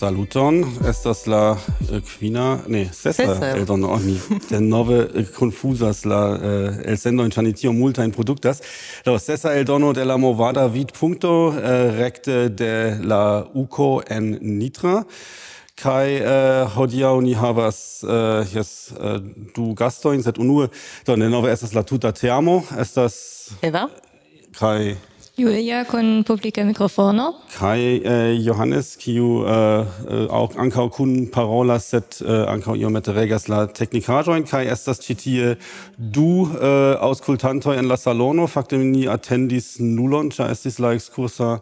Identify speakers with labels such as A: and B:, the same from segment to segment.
A: Saluton, estas la quina, ne, sesa, eldon, oh, ni, der nove eh, confusas la uh, el sendo in chanitio multa in productas. Do, sesa eldono de la movada vid punto uh, recte de la uco en nitra. Kai uh, hodiau ni havas uh, yes, uh, du gastoin set unue do ne nove estas la tuta teamo. Estas
B: Eva?
A: Kai
B: Julia kun publike mikrofono.
A: Kai äh, Johannes, kiu äh, auch ankau kun parola set äh, eh, ankau io iomete regas la teknikaĵojn kai estas ĉi du aus aŭskultantoj en la salono. Fakte ni attendis nulon, ĉar estis la ekskursa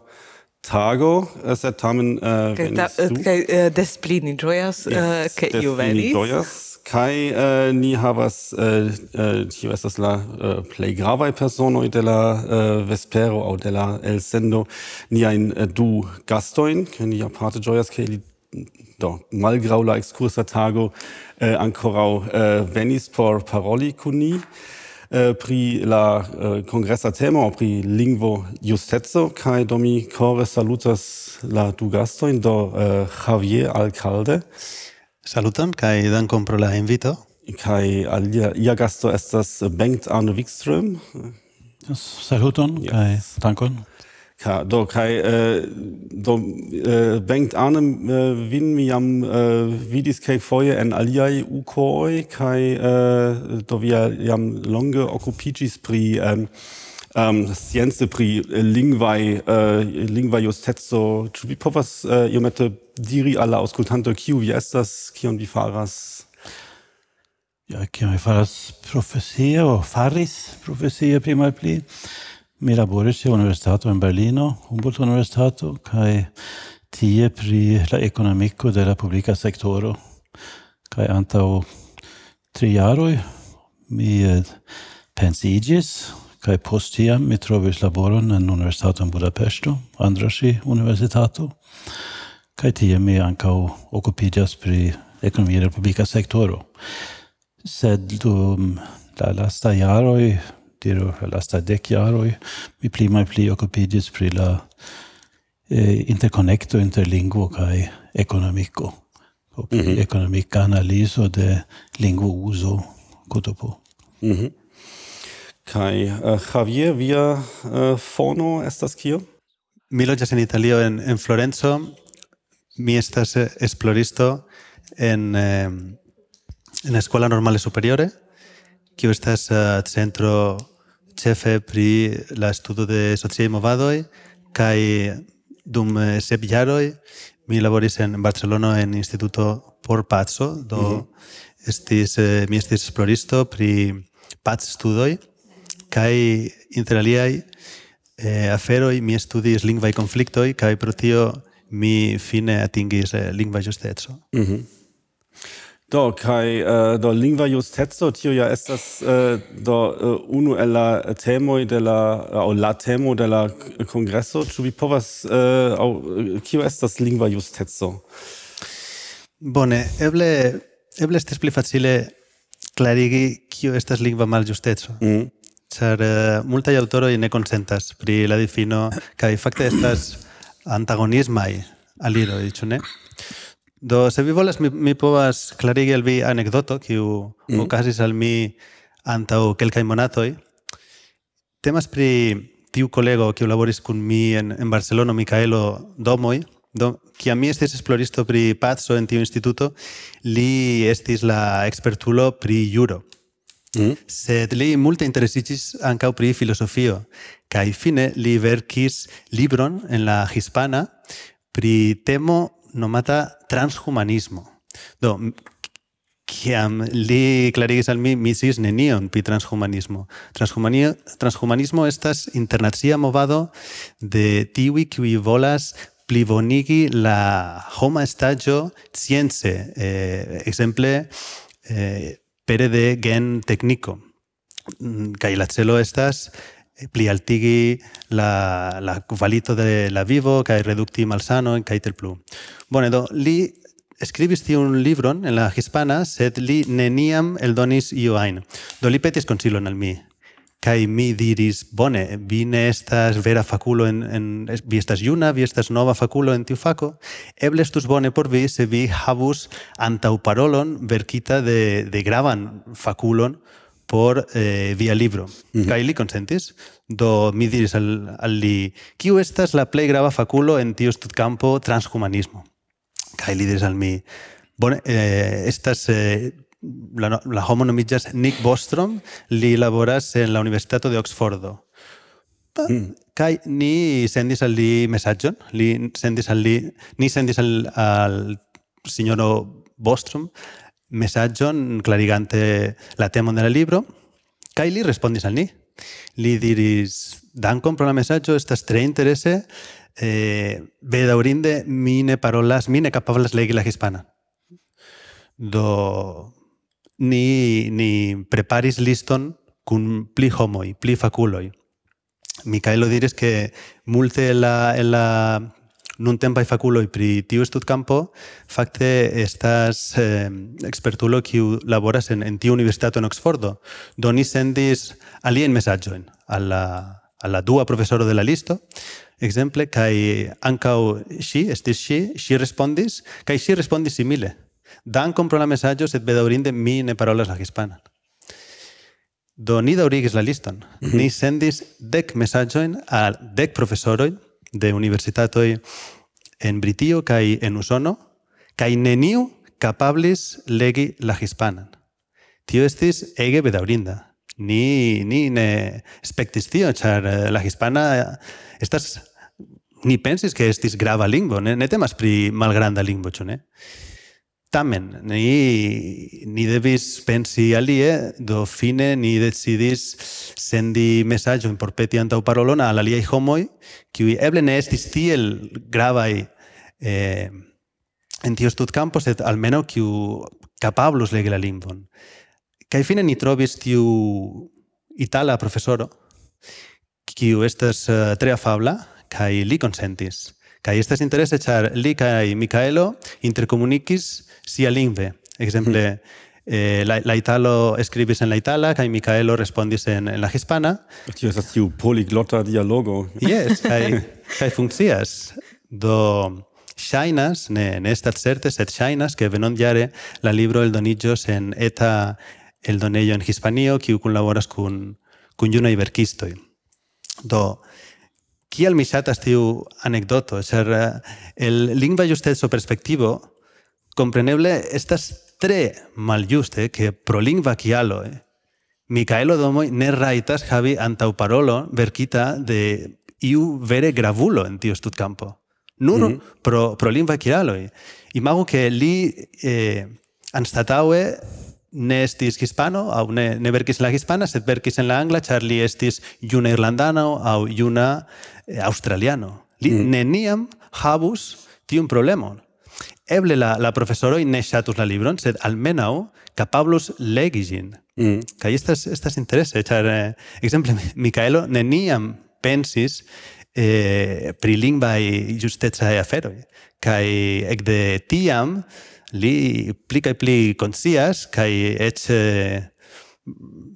A: tago sed tamen eh, venis
C: du. äh, des pli ni äh, ke iu venis.
A: Des. Kai uh, ni havas eh, uh, tio estas la uh, plej gravaj personoj de la uh, vespero aŭ de la elsendo ein uh, du gastojn ke ni aparte ĝojas ke ili do malgraŭ la ekskursa tago uh, ankoraŭ uh, venis por paroli kun ni pri la eh, kongresa temo pri lingvo justeco kaj do mi kore salutas la du gastojn do uh, Javier Alcalde.
D: Saluton, kai dankon pro la invito.
A: Kai alia ia gasto estas Bengt Arne Wikström.
E: Yes, saluton, yes. kai dankon.
A: Ka, do, kai, äh, do, äh, bengt anem äh, eh, vin mi jam äh, vidis kai foie en aliai ukoi, kai, äh, do via jam longe occupigis pri, ähm, Ähm, um, science pri äh, lingvai uh, lingvai justetso ĉu vi povas uh, iomete diri al la aŭskultanto kiu vi estas kion vi faras
E: Ja, kion mi faras profesie o faris profesie pli malpli. Mi laboris je universitato en Berlino, Humboldt-universitato, kaj tie pri la ekonomiko de la publika sektoro. Kaj antaŭ tri jaroj mi pensiĝis kai post hier mi trovis laboron en Universitato in Budapesto, Andrasi Universitato, kai tie mi ankaŭ okupiĝas pri ekonomia publica sektoro. Sed dum la lasta jaroj, diru la lasta dec jaroj, mi pli malpli okupiĝis pri la eh, interconnecto inter lingvo kaj ekonomiko. Mm -hmm. Ekonomika analizo de lingvo uso, kotopo.
A: Mm -hmm. Kai uh, Javier via uh, fono estas kio?
D: Mi loĝas en Italio en en Florenco. Mi estas eh, esploristo en eh, en escuela Normale Superiore, kiu estas uh, centro chefe pri la estudo de sociaj movadoi kai dum eh, sep mi laboris en Barcelona en Instituto por Pazzo, do mm -hmm. estis eh, mi estis esploristo pri Paz Studoi, kai inter aliai eh, aferoi mi studis lingvai conflictoi kai pro tio mi fine atingis eh, lingva justetso.
A: Mm -hmm. Do kai uh, do lingva justetso tio ja estas uh, do uh, unu el la temoj de la au la temo de la kongreso ĉu vi povas uh, au kio estas lingva justetso.
D: Bone, eble eble estas pli facile klarigi kio estas lingva maljusteco. Mm. Ĉar uh, eh, multaj aŭtoroj ne konsentas pri la difino kaj fakte estas antagonismaj aliroj, ĉu ne? Do, se vi volas, mi, mi povas klarigi al vi anekdoto, kiu mm. okazis al mi antaŭ kelkaj monatoj. Temas pri tiu kolego, kiu laboris kun mi en, en Barcelono, Micaelo Domoj, do, a mi estis esploristo pri pazzo en tiu instituto, li estis la expertulo pri juro. Mm. Sed li multe interesicis ancau pri filosofio, kaj fine li verkis libron en la hispana pri temo nomata transhumanismo. Do kiam li clarigis al mi misis nenion pi transhumanismo. Transhumanio, transhumanismo estas internacia movado de tiwi qui volas plibonigi la homa estaĝo science, eh, exemple, eh, pere gen la celo estas pli altigi la, la valito de la vivo, kai reducti malsano en kai tel plu. Bueno, do, li escribis un libron en la hispana, sed li neniam el donis io ain. Do li petis consilon al mi. Kai mi diris, bone, vi ne estas vera faculo en, en... Vi estas juna, vi estas nova faculo en tiu faco. Eble estus bone por vi se vi havus antaŭparolon verkita de, de gravan faculon por eh, via libro. Mm -hmm. Kai li consentis, do mi diris al, al li, kiu estas la plej grava faculo en tiu studcampo transhumanismo? Kai li diris al mi, bone, eh, estas... Eh, la, la homo nomiĝas Nick Bostrom, li laboras en la Universitato de Oxfordo. Mm. Kai ni sendis al li mesaĝon, li sendis al li, ni sendis al, al signoro Bostrom mesaĝon clarigante la temon de la libro, kai li respondis al ni. Li diris, dankon pro la mesaĝo, estas tre interese, eh, bedaurinde mine parolas, mine capablas kapablas legi la hispana. Do ni, ni preparis liston cun pli homoi, pli faculoi. Micaelo diris que multe la, la nun tempai faculoi pri tiu studcampo, facte estas eh, expertulo kiu laboras en, en tiu universitato en Oxfordo, Doni sendis alien mesagioen a la, a la dua profesoro de la listo, exemple, kai ancau si, estis si, si respondis, kai si respondis simile dan compro la mesaĝo, sed bedaŭrinde mi ne parolas la hispana. Do ni daurigis la liston. Mm -hmm. Ni sendis dec mesaĝojn a dec profesoroj de universitatoi en Britio kai en Usono, kai neniu capablis legi la hispanan. Tio estis ege bedaurinda. ni ni ne expectis tio, char eh, la hispana eh, estas ni pensis que estis grava lingvo, ne, ne temas pri malgranda lingvo, ĉu ne? Tamen, ni, ni devis pensi alie, do fine ni decidis sendi mesagion por porpeti antau parolona al aliai homoi, qui eble ne estis tiel gravai eh, en tiu studcampo, et almeno qui capablus legi la lingvon. Kai fine ni trovis tiu itala profesoro, qui estas uh, tre afabla, kai li consentis. Kai estas interesse, char li kai Micaelo intercomunicis sia lingve. Exemple, mm-hmm. eh, la, la Italo escribis en la Itala, kai Micaelo respondis en, en la Hispana.
A: Tio estas tiu poliglotta dialogo.
D: Yes, kai, kai funkcias. Do shainas, ne, ne estat certe, sed shainas, que venon diare la libro el donillos en eta el donello en Hispanio, kiu colaboras kun, kun junaj verkistoj. Do, kial mi ŝatas tiu anekdoto, ĉar eh, el lingva justeco perspektivo Compreneble, estas tre maljuste que pro lingva kialo eh, Micaelo Domoi ne raitas havi antau parolo verkita de iu vere gravulo en tiu stut campo. Nur mm -hmm. pro, pro lingva kialoi. Imago que li eh, anstataue ne estis hispano, au ne, ne verkis la hispana, sed verkis en la angla, char li estis juna irlandano au juna eh, australiano. Li mm -hmm. neniam habus tiun problemon eble la la profesoro ne shatus la libron, sed almenau capablus legigin. Mm. Kai estas estas interese, char eh, exemple Micaelo neniam pensis eh, pri lingvaj justecaj Kai ec de tiam li pli kai pli consias kai eĉ eh,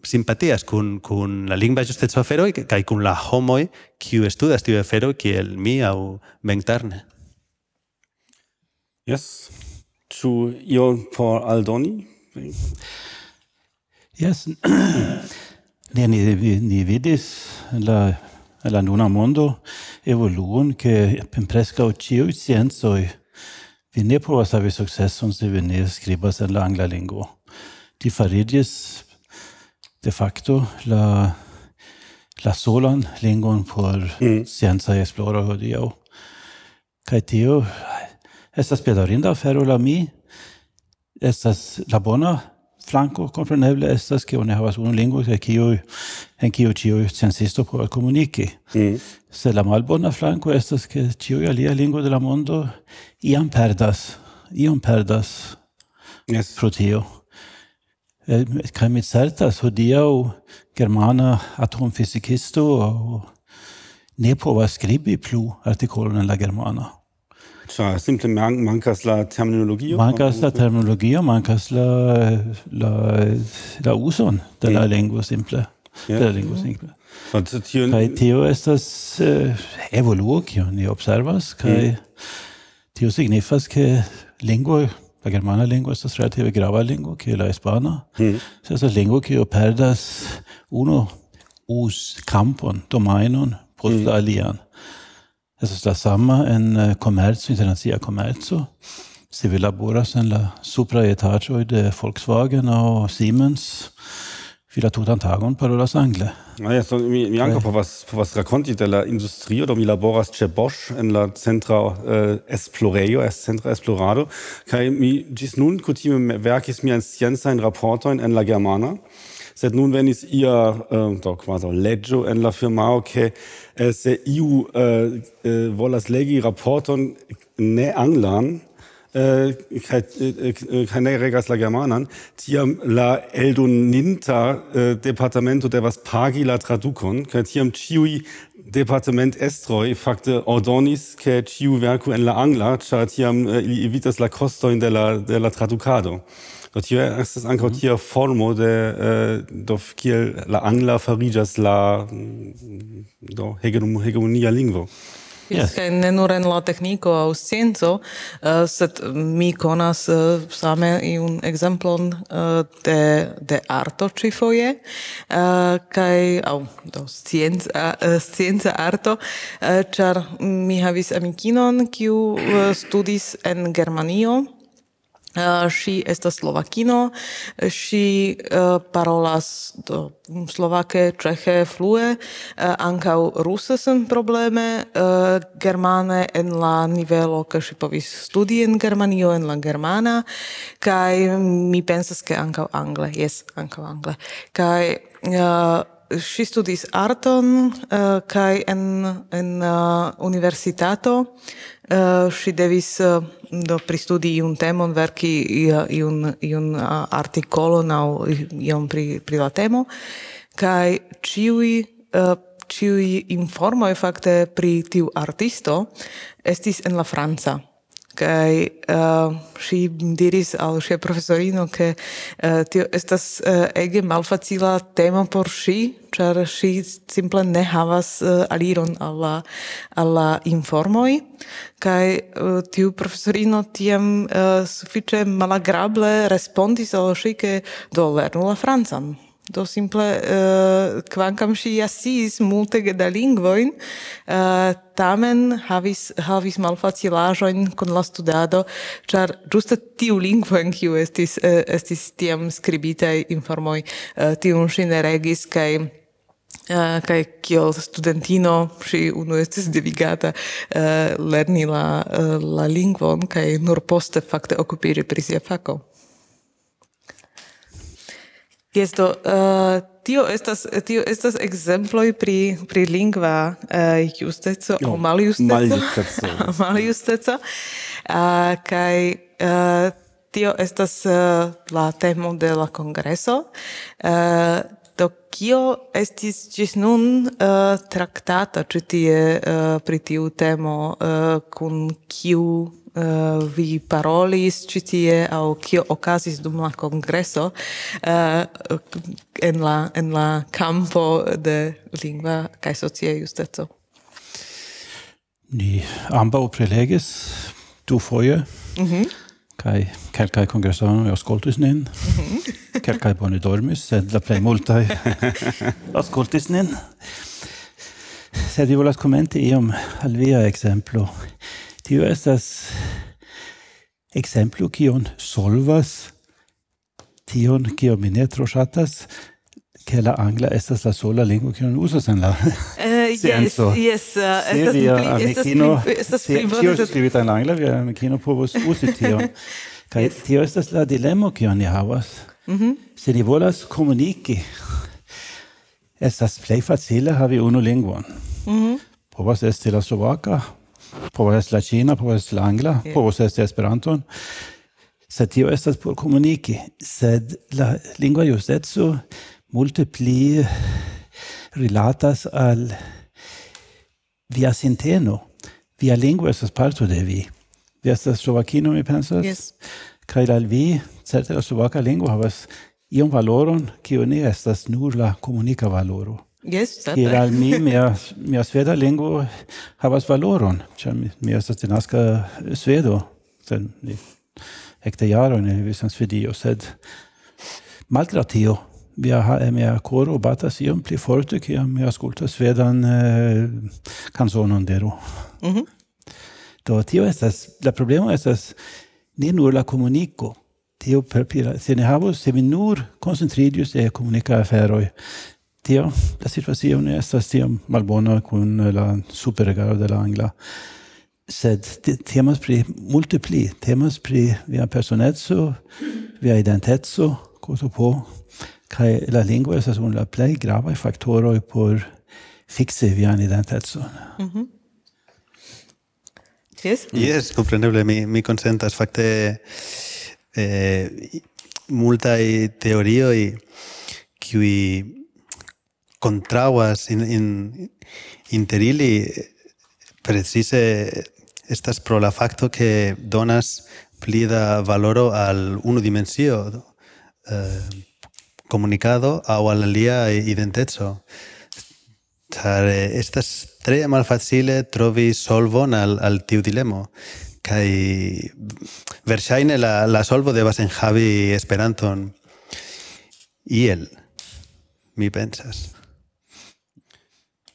D: simpatias kun kun la lingva justeco aferoj kai kun la homoi kiu estudas tiu afero kiel mi au Bentarne.
A: Yes. Ĉu io por aldoni?
E: Yes. ne, ni, ni vidis la la nuna mondo evoluon che in presca ciu sciencoi vi ne provas havi successon se vi ne scribas en la angla lingvo. Di farigis de facto la la solan lingvon por mm. scienza esplora hodiaŭ. Kaj tio Estas bedarinda afero la mi, estas la bona flanco compreneble estas che oni havas unu lingvo kaj kiu en kiu ĉiuj censisto povas komuniki. Mm. Se la malbona flanco estas ke ĉiuj alia lingvo de la mondo iam perdas, iam perdas
A: yes.
E: pro tio. Kaj mi certas hodiaŭ germana atomfizikisto ne povas skribi plu artikolon en la germana.
A: Ĉar simple man mankas la terminologio.
E: Mankas la terminologio, mankas la la la uson de la lingvo simple.
A: Yeah.
E: De la lingvo simple.
A: Tio...
E: Kaj tio estas uh, evoluo kion ni observas kaj tio signifas ke lingvo la germana lingvo estas relative grava lingvo kiel la hispana. Hm. Mm. So estas lingvo kio perdas uno us campon domainon post mm. alian. Estas la sama en uh, komerco, äh, internacia komerco. Se vi laboras en la supra etaĝoj de Volkswagen aŭ Siemens, vi la tutan tagon parolas angle.
A: Ah, ja, so, mi, mi ankaŭ eh. povas, povas rakonti de la industrio, do mi laboras ĉe Bosch en la centra eh, esplorejo, es centra esplorado, kaj mi ĝis nun kutime verkis miajn sciencajn raportojn en la germana sed nun venis ia eh, do quasi leggio en la firmao che eh, äh, se iu äh, eh, volas legi raporton ne anglan äh, keine äh, regas la germanan, tiam la eldoninta äh, departamento devas pagi la traducon, kai tiam ciui Departement Estroi fakte ordonis, ke ciu verku en la angla, ĉar tiam äh, ili evitas la costojn de la, de la traducado. Do tio estas ankaŭ mm -hmm. tia formo de do kiel la angla fariĝas la do hegemonia lingvo.
C: Yes. Kaj ne nur en la tekniko aŭ scienco, uh, sed mi konas uh, same iun ekzemplon uh, de, de arto ĉifoje, uh, kaj aŭ do scienca, uh, uh, scienca arto, uh, ĉar mi havis amikinon, kiu uh, studis en Germanio, Uh, estas slovakino, ŝi uh, parolas do slovake, ĉeĥe flue, uh, ankaŭ ruse sen probleme, uh, germane en la nivelo ke ŝi povis studi en Germanio en la germana kaj mi pensas ke ankaŭ angle, jes, ankaŭ angle. Kaj uh, ŝi studis arton uh, kaj en en uh, universitato Eh, uh, si devis uh, do pristudi iun temon, verki iun, iun uh, nau i un pri, pri la temo, kai ciui eh, uh, informo informoi fakte pri tiu artisto estis en la Franca kai uh, si diris al sia professorino che uh, tio estas uh, ege malfacila temo por si char si simple ne havas uh, aliron alla alla informoi kai uh, tiu professorino tiam uh, sufiĉe malagrable respondis al si ke do lernu la francan do simple uh, quancam si assis multe da lingvoin uh, tamen havis havis malfacilajoin kun la studado ĉar ĝuste tiu lingvo en kiu estis uh, estis tiam skribitaj informoj uh, tiun ŝi ne regis kaj Uh, kai kiel studentino pri unu estis devigata uh, lerni la, uh, la lingvon kai nur poste fakte okupiri pri sia fako. Jesto, uh, eh, tio estas tio estas ekzemploj pri pri lingva uh, justeco no, aŭ maljusteco.
A: Maljusteco.
C: maljusteco. Uh, kaj uh, tio estas uh, la temo de la kongreso. Uh, do kio estis ĝis nun uh, traktata ĉi tie uh, pri tiu temo uh, kun kiu uh, vi parolis ĉi tie aŭ kio okazis dum la kongreso uh, en la en la kampo de lingva kaj socia justeco.
E: Ni ambaŭ prelegis dufoje mm kai kaj kelkaj kongresanoj aŭskultis nin. Mm -hmm. kelkaj bone dormis, sed la plej multaj aŭskultis nin. Sed vi volas komenti iom al via ekzemplo. Tio estas exemplo kion solvas tion kio mi ne tro ŝatas ke la angla estas la sola lingvo che non usas en la
C: uh, yes, yes, uh,
E: Se via amikino, tio scrivita en angla, via eh, amikino povos uzi tion. Kaj yes. tio estas la dilemo kion ni havas. Mm -hmm. Se ni volas komuniki, estas plej facile havi unu lingvon. Mm -hmm. Povas esti la slovaka, povas esti la ĉina, povas esti la angla, yeah. povas esti Esperanton. Sed tio estas por komuniki, sed la lingua justeco multe pli rilatas al via sinteno. Via lingua estas parto de vi. Vi estas slovakino, mi pensas?
C: Yes.
E: Kaj al vi, certe la slovaka lingua havas iom valoron, kiu ne estas nur la komunika valoro.
C: Yes, certe.
E: Kiel al mi, mia, mia sveda lingvo havas valoron, ĉar mi, mi estas denaska svedo, sen ni ekde jaroj ne vivis en Svedio, sed malgraŭ tio mia, mia koro batas iom pli forte kiam mi aŭskultas svedan eh, kanzonon de ro. Mm -hmm. Do tio estas, la problemo estas ne nur la komuniko, tio per, se ne havos, se mi nur koncentriĝus je comunica aferoj, tio la situacio ne estas tiom malbona kun la superregado de la angla sed temas pri multe pli temas pri via personeco via identeco koto po kaj la lingvo estas unu la plej gravaj faktoroj por fiksi vian identecon mm -hmm.
C: Yes?
D: Yes, compreneble, mi, mi consentas. Facte, eh, multai teorioi qui contrauas in, in, ili precise estas pro la facto que donas pli da valoro al unu dimensio eh, comunicado au al alia identezo. Char estas tre malfacile trovi solvon al, al tiu dilemo. Kai verŝajne la, la solvo devas enhavi Esperanton iel, mi pensas.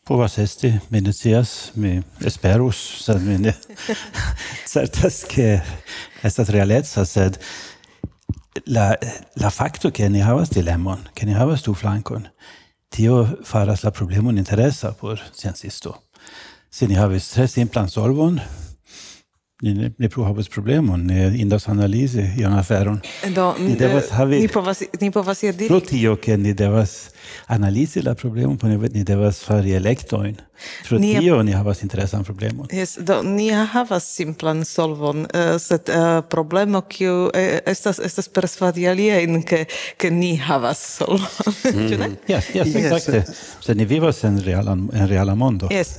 E: povas esti, mi ne scias, mi esperus, sed mi ne certas ke estas realeca, sed la, la facto ke ni havas dilemon, ke ni havas du flankon, tio faras la problemon interesa por sciencisto. Se ni havis tre simplan solvon, Ni, ne plu havas problemon, ne indas analizi ian aferon.
C: Do,
E: ni devas eh, havi...
C: Ni povas, ni povas iri...
E: Pro tio, ke ni devas analizi la problemon, po ni devas fari elektojn. Pro
C: ni,
E: tio ni havas interesan problemon.
C: Yes, do, ni havas simplan solvon, uh, sed uh, problemo kiu uh, estas, estas persvadi aliejn, ke, ke ni havas solvon, mm. ne?
E: Yes, yes,
D: yes.
E: exacte. Se ni vivas en reala, en reala mondo.
C: Yes.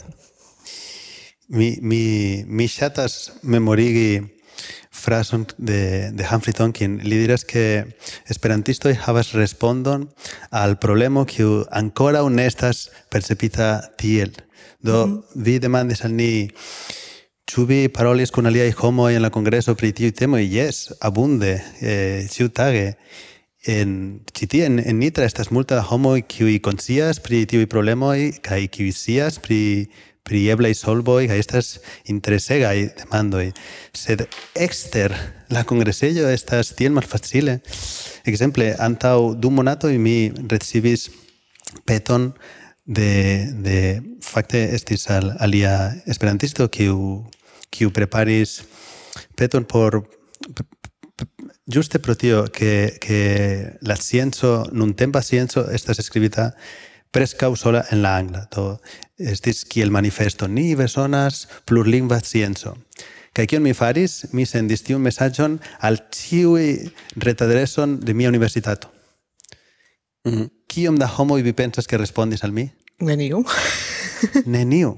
D: Mi, mi, mi ŝatas memorigi frason de, de Humphrey Tonkin. Li diras que esperantistoj havas respondon al problemo kiu ankoraŭ ne estas percepita tiel. Do vi demandis al ni Ĉu vi parolis kun aliaj homoj en la kongreso pri tiuj temoj? Jes, abunde, eh, ĉiutage. En ĉi tie en, en Nitra estas multa homoj kiuj konscias pri tiuj problemoj kaj kiuj scias pri pri eblaj solvoj kaj estas interesegaj demandoj. Sed ekster la kongresejo estas tiel malfacile. Ekzemple, antaŭ du monatoj mi ricevis peton de, de facte estis al alia esperantisto kiu kiu preparis peton por juste pro tio que, que la scienzo, nun tempa scienzo, estas escribita prescau sola en la angla, do estis kiel manifesto ni besonas plurlingva scienzo. Kaj kion mi faris? Mi sendis tiun mesaĝon al ĉiuj retadreson de mia universitato. Mm -hmm. Kiom da homoj vi pensas que respondis al mi?
C: Neniu.
D: Neniu.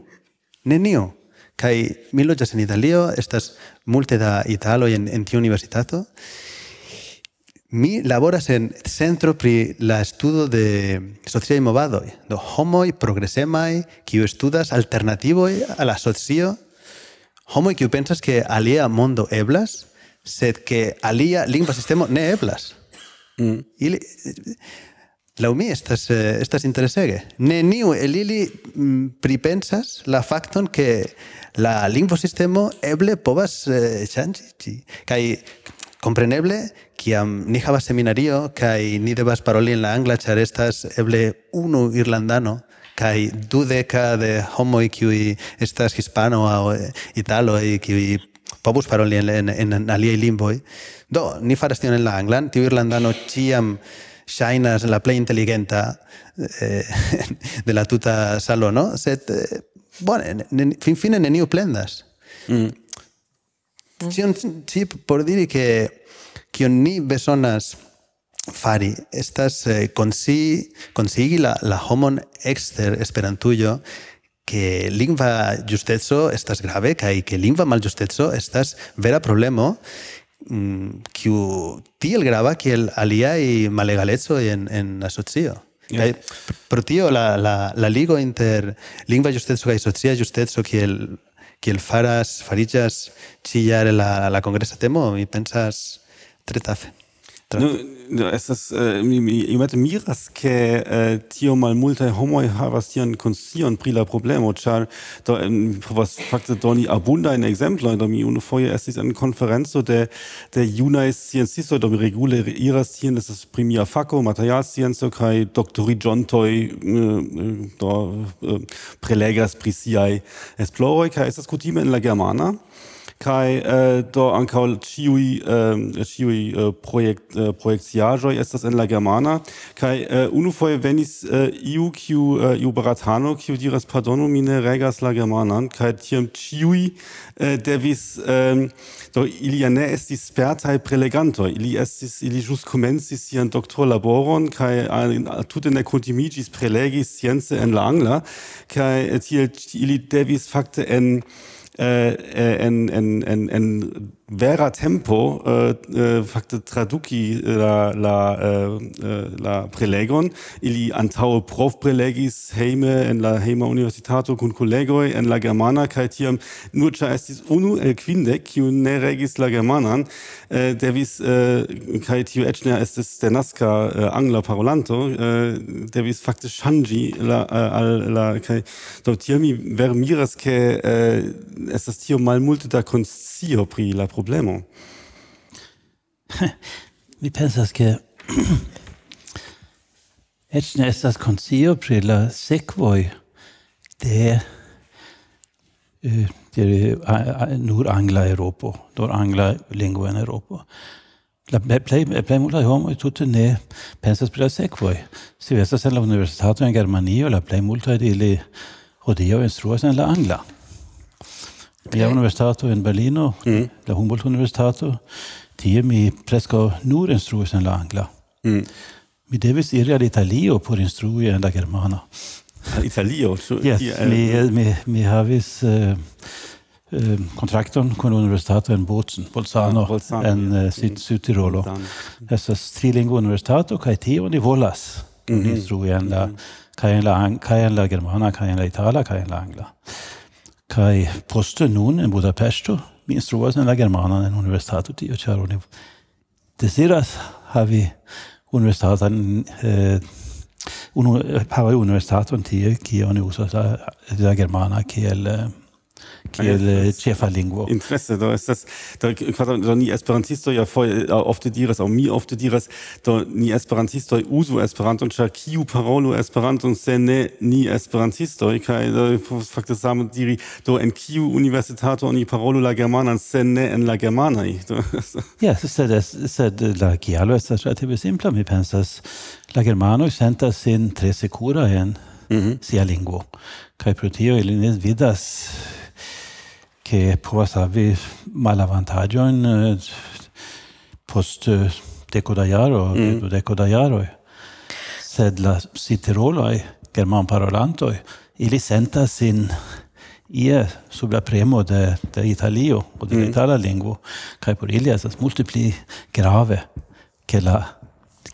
D: Neniu. Kaj mi loĝas en Italio, estas multe da italoj en, en tiu universitato, Mi laboras en centro pri la estudo de sociai movado, do homoi progresemai, kiu studas alternativo a la socio, homoi kiu pensas que alia mondo eblas, sed que alia lingva sistemo ne eblas. Mm. Ili, lau mi estas, eh, estas interesege. Neniu el ili mm, pripensas la fakton que la lingvo sistema eble povas eh, ŝanĝi. Kaj kompreneble, kiam ni havas seminario kaj ni devas paroli en la angla, ĉar estas eble unu irlandano kaj dudeka de homoj kiuj estas hispano aŭ eh, italoj kiuj povus paroli en, en, en aliei limboi. Do, ni faras tion en la anglan, tiu irlandano ciam shainas la plei intelligenta eh, de la tuta salono, set, eh, bone, fin fine neniu plendas. Mm. Cion, ci, por diri che kion ni besonas fari estas eh, consi, consigi la, la homon exter esperantujo que lingva justezo estas grave kai que lingva mal justezo estas vera problemo mm, kiu tiel grava kiel aliai malegalezo en, en asocio. Yeah. pro tio la, la, la ligo inter lingva justezo kai socia justezo kiel kiel faras fariĝas ĉi jare la, la kongresa temo, y pensas tre
A: tafe. No, estas ist äh, mi mi iomete miras ke eh, tio malmulte homoi havas tion konsion pri la problemo char do em, fakte doni abundajn exemplo do mi unufoje estis en konferenco de de junaj sciencistoj do mi regule iras tien estas pri mia fako materialscienco john toy eh, mm, mm, do eh, prelegas pri siaj esploroj kaj estas kutime in la germana kai äh, do ankaŭ ĉiuj äh, ĉiuj äh, projekt äh, projekciaĵoj estas en la germana. Kai äh, unufoje venis äh, iu kiu äh, iu baratano kiu diras pardonu mi ne regas la germanan kai tiam ĉiuj äh, devis äh, do ili ja ne estis spertaj prelegantoj. Ili estis ili ĵus komencis sian doktorlaboron kai äh, tute ne kutimiĝis prelegi science en la angla. Kaj tiel ili devis fakte en en en en en vera tempo äh, äh, fakte traduki eh, la la äh, la prelegon. Ili antaŭe prof prelegis heime en la heima universitato kun kolegoj en la germana kaj tiam nur ĉar estis unu el kvindek kiu ne regis la germanan. Äh, devis äh, kaj tiu eĉ ne estis denaska äh, angla parolanto. Äh, devis fakte ŝanĝi la al la kaj do tiam mi vermiras ke äh, estas tio malmulte da konscio pri la problemo.
E: Mi pensas che et ne estas konscio pri la sekvoj de, eh, de nur angla Eŭropo, nur angla lingua en Eŭropo. La plej multaj homoj tute ne pensas pri la sekvoj. Se vi estas en la universitato en Germanio, la plej multaj de ili hodiaŭ instruas en la angla la eh. universitato in Berlino, mm. la Humboldt universitato, tie mi presco nur instruis en la angla. Mm. Mi devis iri al Italio por instrui en la germana.
A: Al Italio?
E: So, yes, yeah. mi, eh, mm. mi, mi havis... Uh, eh, kontrakton kun universitato en Bozen, Bolzano, ah, Bolzano en eh, Sud-Tirolo. Mm. Estas trilingo universitato kai tio ni volas. Mm -hmm. Instrui en la mhm. kaj en la kai en la germana, kai en la itala, kai en la angla. Kai poste nun in Budapesto mi instruas en la germana en universitato tio ĉar oni deziras havi universitatan eh, unu havi universitaton tie kie oni uzas la, la germana kiel eh, kiel ĉefa äh, äh, lingvo.
A: Interesse do estas do kvazaŭ do ni esperantistoj ja foje ofte diras aŭ mi ofte diras do ni esperantistoj uzu Esperanton ĉar kiu parolu Esperanton se ne ni esperantistoj kaj äh, do fakte same diri do en kiu universitato oni parolu la germanan se ne en la germanaj.
E: Jes, sed sed la kialo estas relative simpla mi pensas la germanoj sentas sin tre sekura en Mm -hmm. sia lingvo. Kaj pro tio ili ne vidas che povas havi malavantaĝojn eh, post eh, deko da jaro, mm. deko da jaroj. Sed la citiroloj, germanparolantoj, ili sentas sin ie sub la premo de, de Italio o de mm. itala lingvo kaj por ili estas multe pli grave ke la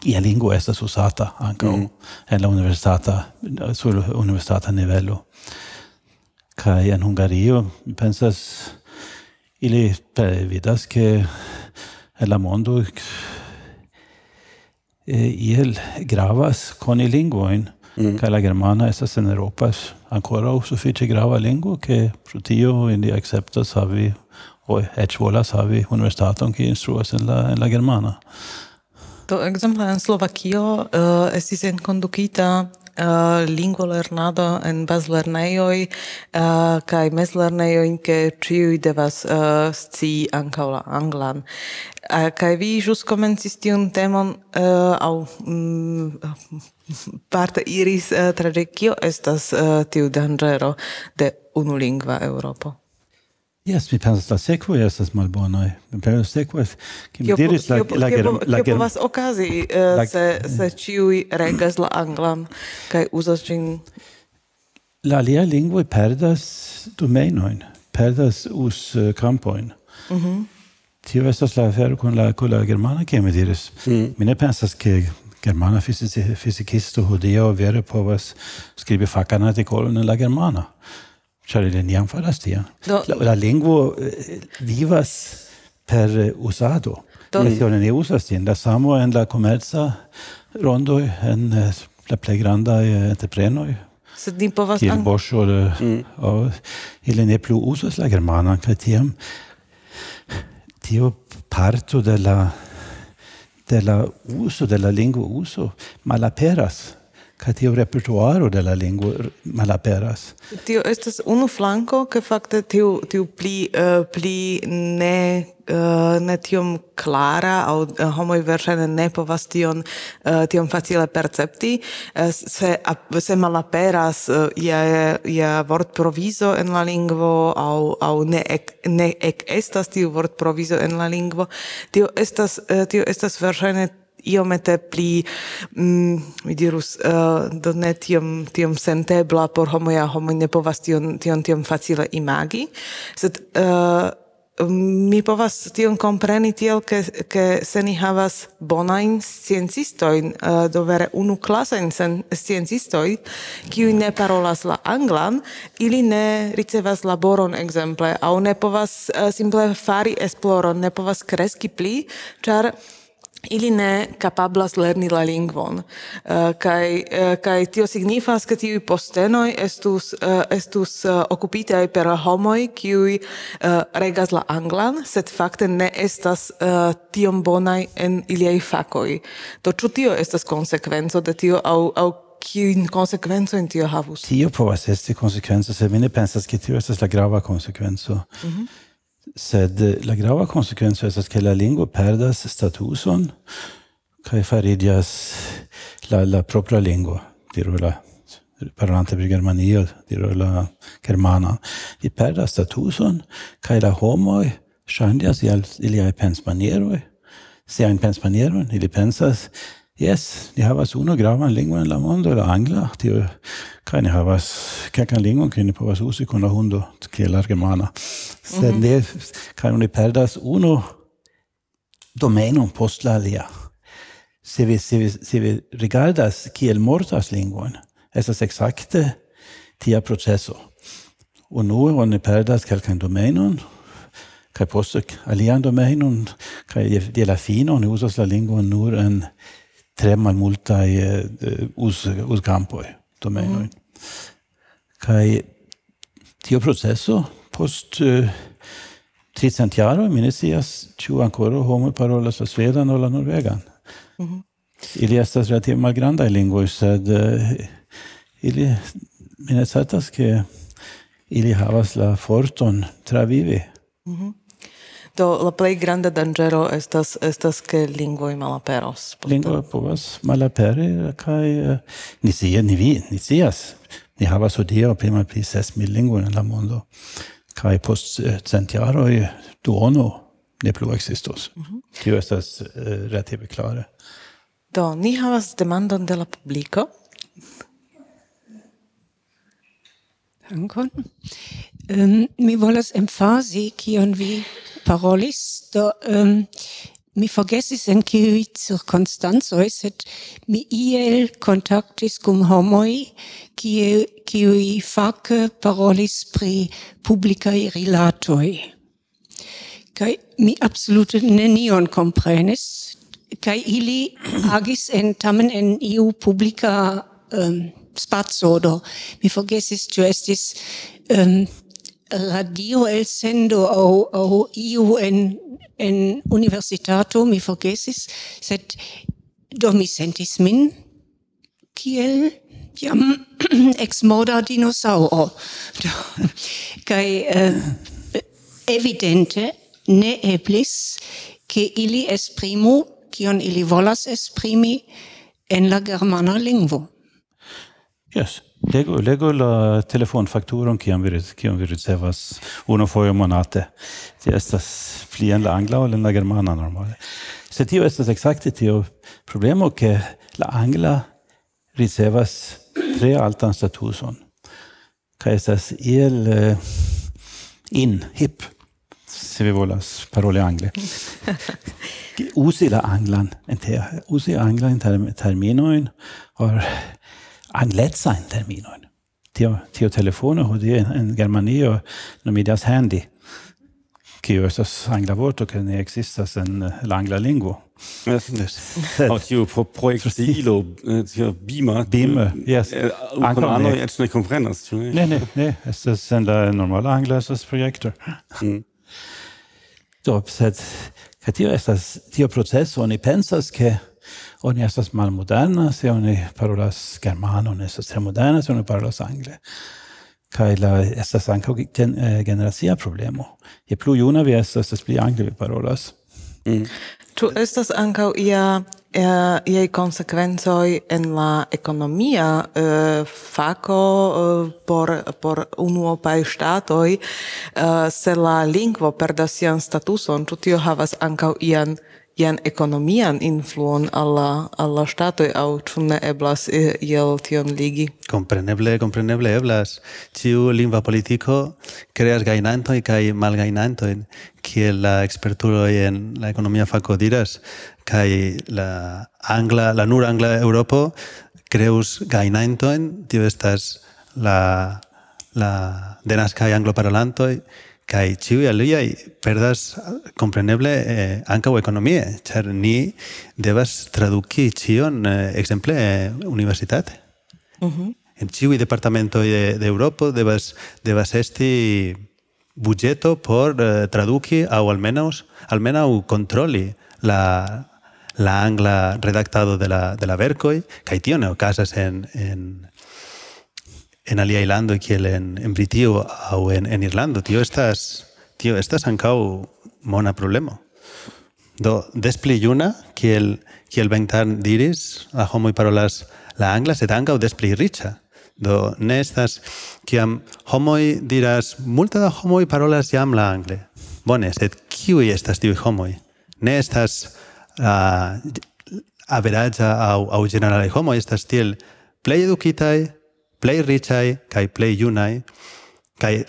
E: ia lingvo estas usata ankaŭ mm. en la universitata sur universitata nivelo. Kai en Hungario pensas ili vidas ke la mondo eh, iel gravas coni linguoin mm. kai la germana estas en Europas ankoraŭ sufiĉe grava lingvo ke pro tio ili akceptas havi o eĉ volas havi universitaton kiu instruas en la en la germana.
C: Do ekzemple en Slovakio uh, estis enkondukita Eh, uh, lingvolernado en bazlernejoj uh, eh, kaj mezlernejoj, ke ĉiuj devas uh, scii ankaŭ la anglan. Uh, kaj vi ĵus komencis tiun temon uh, aŭ mm, parte iris uh, tra kio estas uh, tiu danĝero de unulingva Eŭropo.
E: Yes, mi pensas la sekvo estas malbonaj. Mi pensas sekvo ke mi diris la la
C: germ
E: la germ.
C: povas okazi
E: eh,
C: se se ĉiuj regas la anglan kaj uzas ĝin.
E: La alia lingvo perdas domenojn, perdas us eh, kampojn. Mhm. Tio estas la afero kun la kun la germana kiel mi diris. Mm. Mi ne pensas ke germana fizikisto hodiaŭ vere povas skribi fakan artikolon en la germana. Ĉar ili neniam faras tion. La, la lingvo eh, vivas per usado.
C: Do,
E: yes, ne usas tion. La samo en la komerca rondoj, en eh, la plej grandaj eh, entreprenoj.
C: Sed ni povas...
E: Kiel Bosch, mm. ili ne plu uzas la germanan, kaj tiam tio parto de la de la uso de la lingvo uso malaperas kaj tiu repertuaro de la lingvo malaperas.
C: Tio estas unu flanko, ke fakte tiu, tiu pli, uh, pli ne, uh, ne tiom klara, aŭ uh, eh, homoj verŝajne ne povas tion, uh, tiom facile percepti, uh, se, ap, se malaperas uh, ja, ja vortprovizo en la lingvo, aŭ, aŭ ne, ek, ne ek estas tiu vortprovizo en la lingvo, tio estas, uh, tio estas verŝajne iomete pli mm, mi dirus uh, do ne tiom tiom sentebla por homoja homo ne povas tion tion tiom facile imagi. Sed uh, mi povas tion kompreni tiel, ke, ke se ni havas bonain sciencistojn, uh, do vere unu klasajn sciencistoj, kiuj ne parolas la anglan, ili ne ricevas laboron ekzemple, aŭ ne povas uh, simple fari esploron, ne povas kreski pli, ĉar ili ne kapablas lerni la lingvon. Uh, kaj uh, kaj tio signifas ke tiuj postenoj estus uh, estus uh, okupitaj per homoj kiuj uh, regas la anglan sed fakte ne estas uh, tiom bonaj en iliaj fakoj. Do ĉu tio estas konsekvenco de tio aŭ aŭ kiujn konsekvencojn tio havus?
E: Tio povas esti konsekvenco sed mi ne pensas ke tio estas la grava konsekvenco. Mm -hmm sed la grava konsekvenco estas ke la lingvo perdas statuson kaj fariĝas la la propra lingvo diru la parlante pri Germanio, diru la germana. Vi perdas statuson kaj la homoj ŝanĝas ial iliaj pensmanieroj siajn pensmanieron, ili pensas Yes, ni havas unu gravan lingvon en la mondo, la angla, tio kaj ni havas kelkan lingvon kiun ni povas uzi kun la hundo kiel la germana. Sed ne kaj oni perdas unu domenon post la alia. Se vi, se vi, se vi rigardas kiel mortas lingvon, estas exacte tia proceso. Unue oni perdas kelkan domenon, kaj poste alian domenon, kaj je, la fino oni uzas la lingvon nur en tre malmultaj eh, us uzkampoj domenoj. Mm. Kaj tio proceso post eh, 300 jaroj mi ne scias ĉu ankoraŭ homoj parolas la svedan aŭ la norvegan. Mm -hmm. Ili estas relative malgrandaj lingvoj, sed eh, ili mi ne certas ke ili havas la forton travivi. Mm -hmm.
C: Do la plej granda danĝero estas estas ke lingvoj malaperos.
E: Lingvoj povas malaperi kaj eh, ni scias ni vi ni scias ni havas hodiaŭ pli malpli ses mil lingvojn en la mondo kaj post eh, cent jaroj duono ne plu ekzistos. Mm -hmm. Tio estas uh, relative klare.
C: Do ni havas demandon de la publiko.
B: Dankon. Um, mi volas emfasi kion vi parolis, do um, mi forgesis en kiuj cirkonstancoj, sed mi iel kontaktis kun homoj, kie, kiuj fake parolis pri publikaj rilatoj. Kaj mi absolute nenion komprenis, kaj ili agis en tamen en iu publika um, spaco, do mi forgesis, ĉu estis um, radio el sendo au au iu en en universitato mi forgesis sed do mi sentis min kiel jam ex moda dinosauro kai uh, evidente ne eblis che ili esprimu kion ili volas esprimi en la germana lingvo.
E: Yes. Lego, lego la telefonfakturon kiam vi, kiam vi ricevas uno foio monate. Ti estas pli en la angla ol en la germana normale. Se tio estas exacte tio problemo ke la angla ricevas tre altan statuson. Kaj estas iel uh, in, hip, se vi volas paroli angle. Usi la anglan, usi anglan term, terminoin, or anletzajn terminojn. Tio, tio telefono hodie en Germanio nomidas handy, kio estas angla vorto, ke ne ekzistas en la angla lingvo.
A: Aŭ tiu projektilo, tiu bima.
E: Bima, yes.
A: Ankaŭ anoj eĉ ne komprenas, ĉu ne?
E: Ne, ne, ne, estas en la normala angla estas projektor. Do, sed kaj tio estas tio proceso, oni pensas ke oni estas malmoderna, se oni parolas germano, oni estas tre moderna, se oni parolas angle. Kaj la estas ankaŭ gen, eh, generacia problemo. Je plu juna vi estas, des pli angle vi parolas.
C: Mm. Ĉu estas ankaŭ ia ia iei en la economia uh, eh, fako uh, por, por unuopaj ŝtatoj uh, se la lingvo perdas sian statuson, ĉu tio havas ankaŭ ian ian ekonomian influon alla alla stato aŭ ĉu ne eblas iel tion ligi?
D: compreneble compreneble eblas. Ĉiu lingva politiko kreas gajnantoj kaj malgajnantojn, que la experturo en la economia faco diras, kai la angla, la nur angla europo creus gainanto en tio estas la la denaskaj e kai ciu aliai perdas compreneble eh, ancau economie, char ni devas traduci cion, eh, exemple, eh, universitate. Uh -huh. En ciui departamento de, de Europa devas, devas esti budgeto por eh, traduci au almenaus, almenau controli la, la angla redactado de la, de la vercoi, kai tio ne ocasas en, en, en alia ilando kiel en, en Britio au en, en Irlando. Tio estas, tio estas ancau mona problemo. Do, despli juna, kiel, kiel Bengtan diris, la homoi parolas la angla, sed ancau despli richa. Do, ne estas, kiam homoi diras, multa da homoi parolas jam la angle. Bone, sed kiui estas tiui homoi? Ne estas uh, averaggia au, au generale homoi, estas tiel plei educitai, plei ricai kai plei junai kai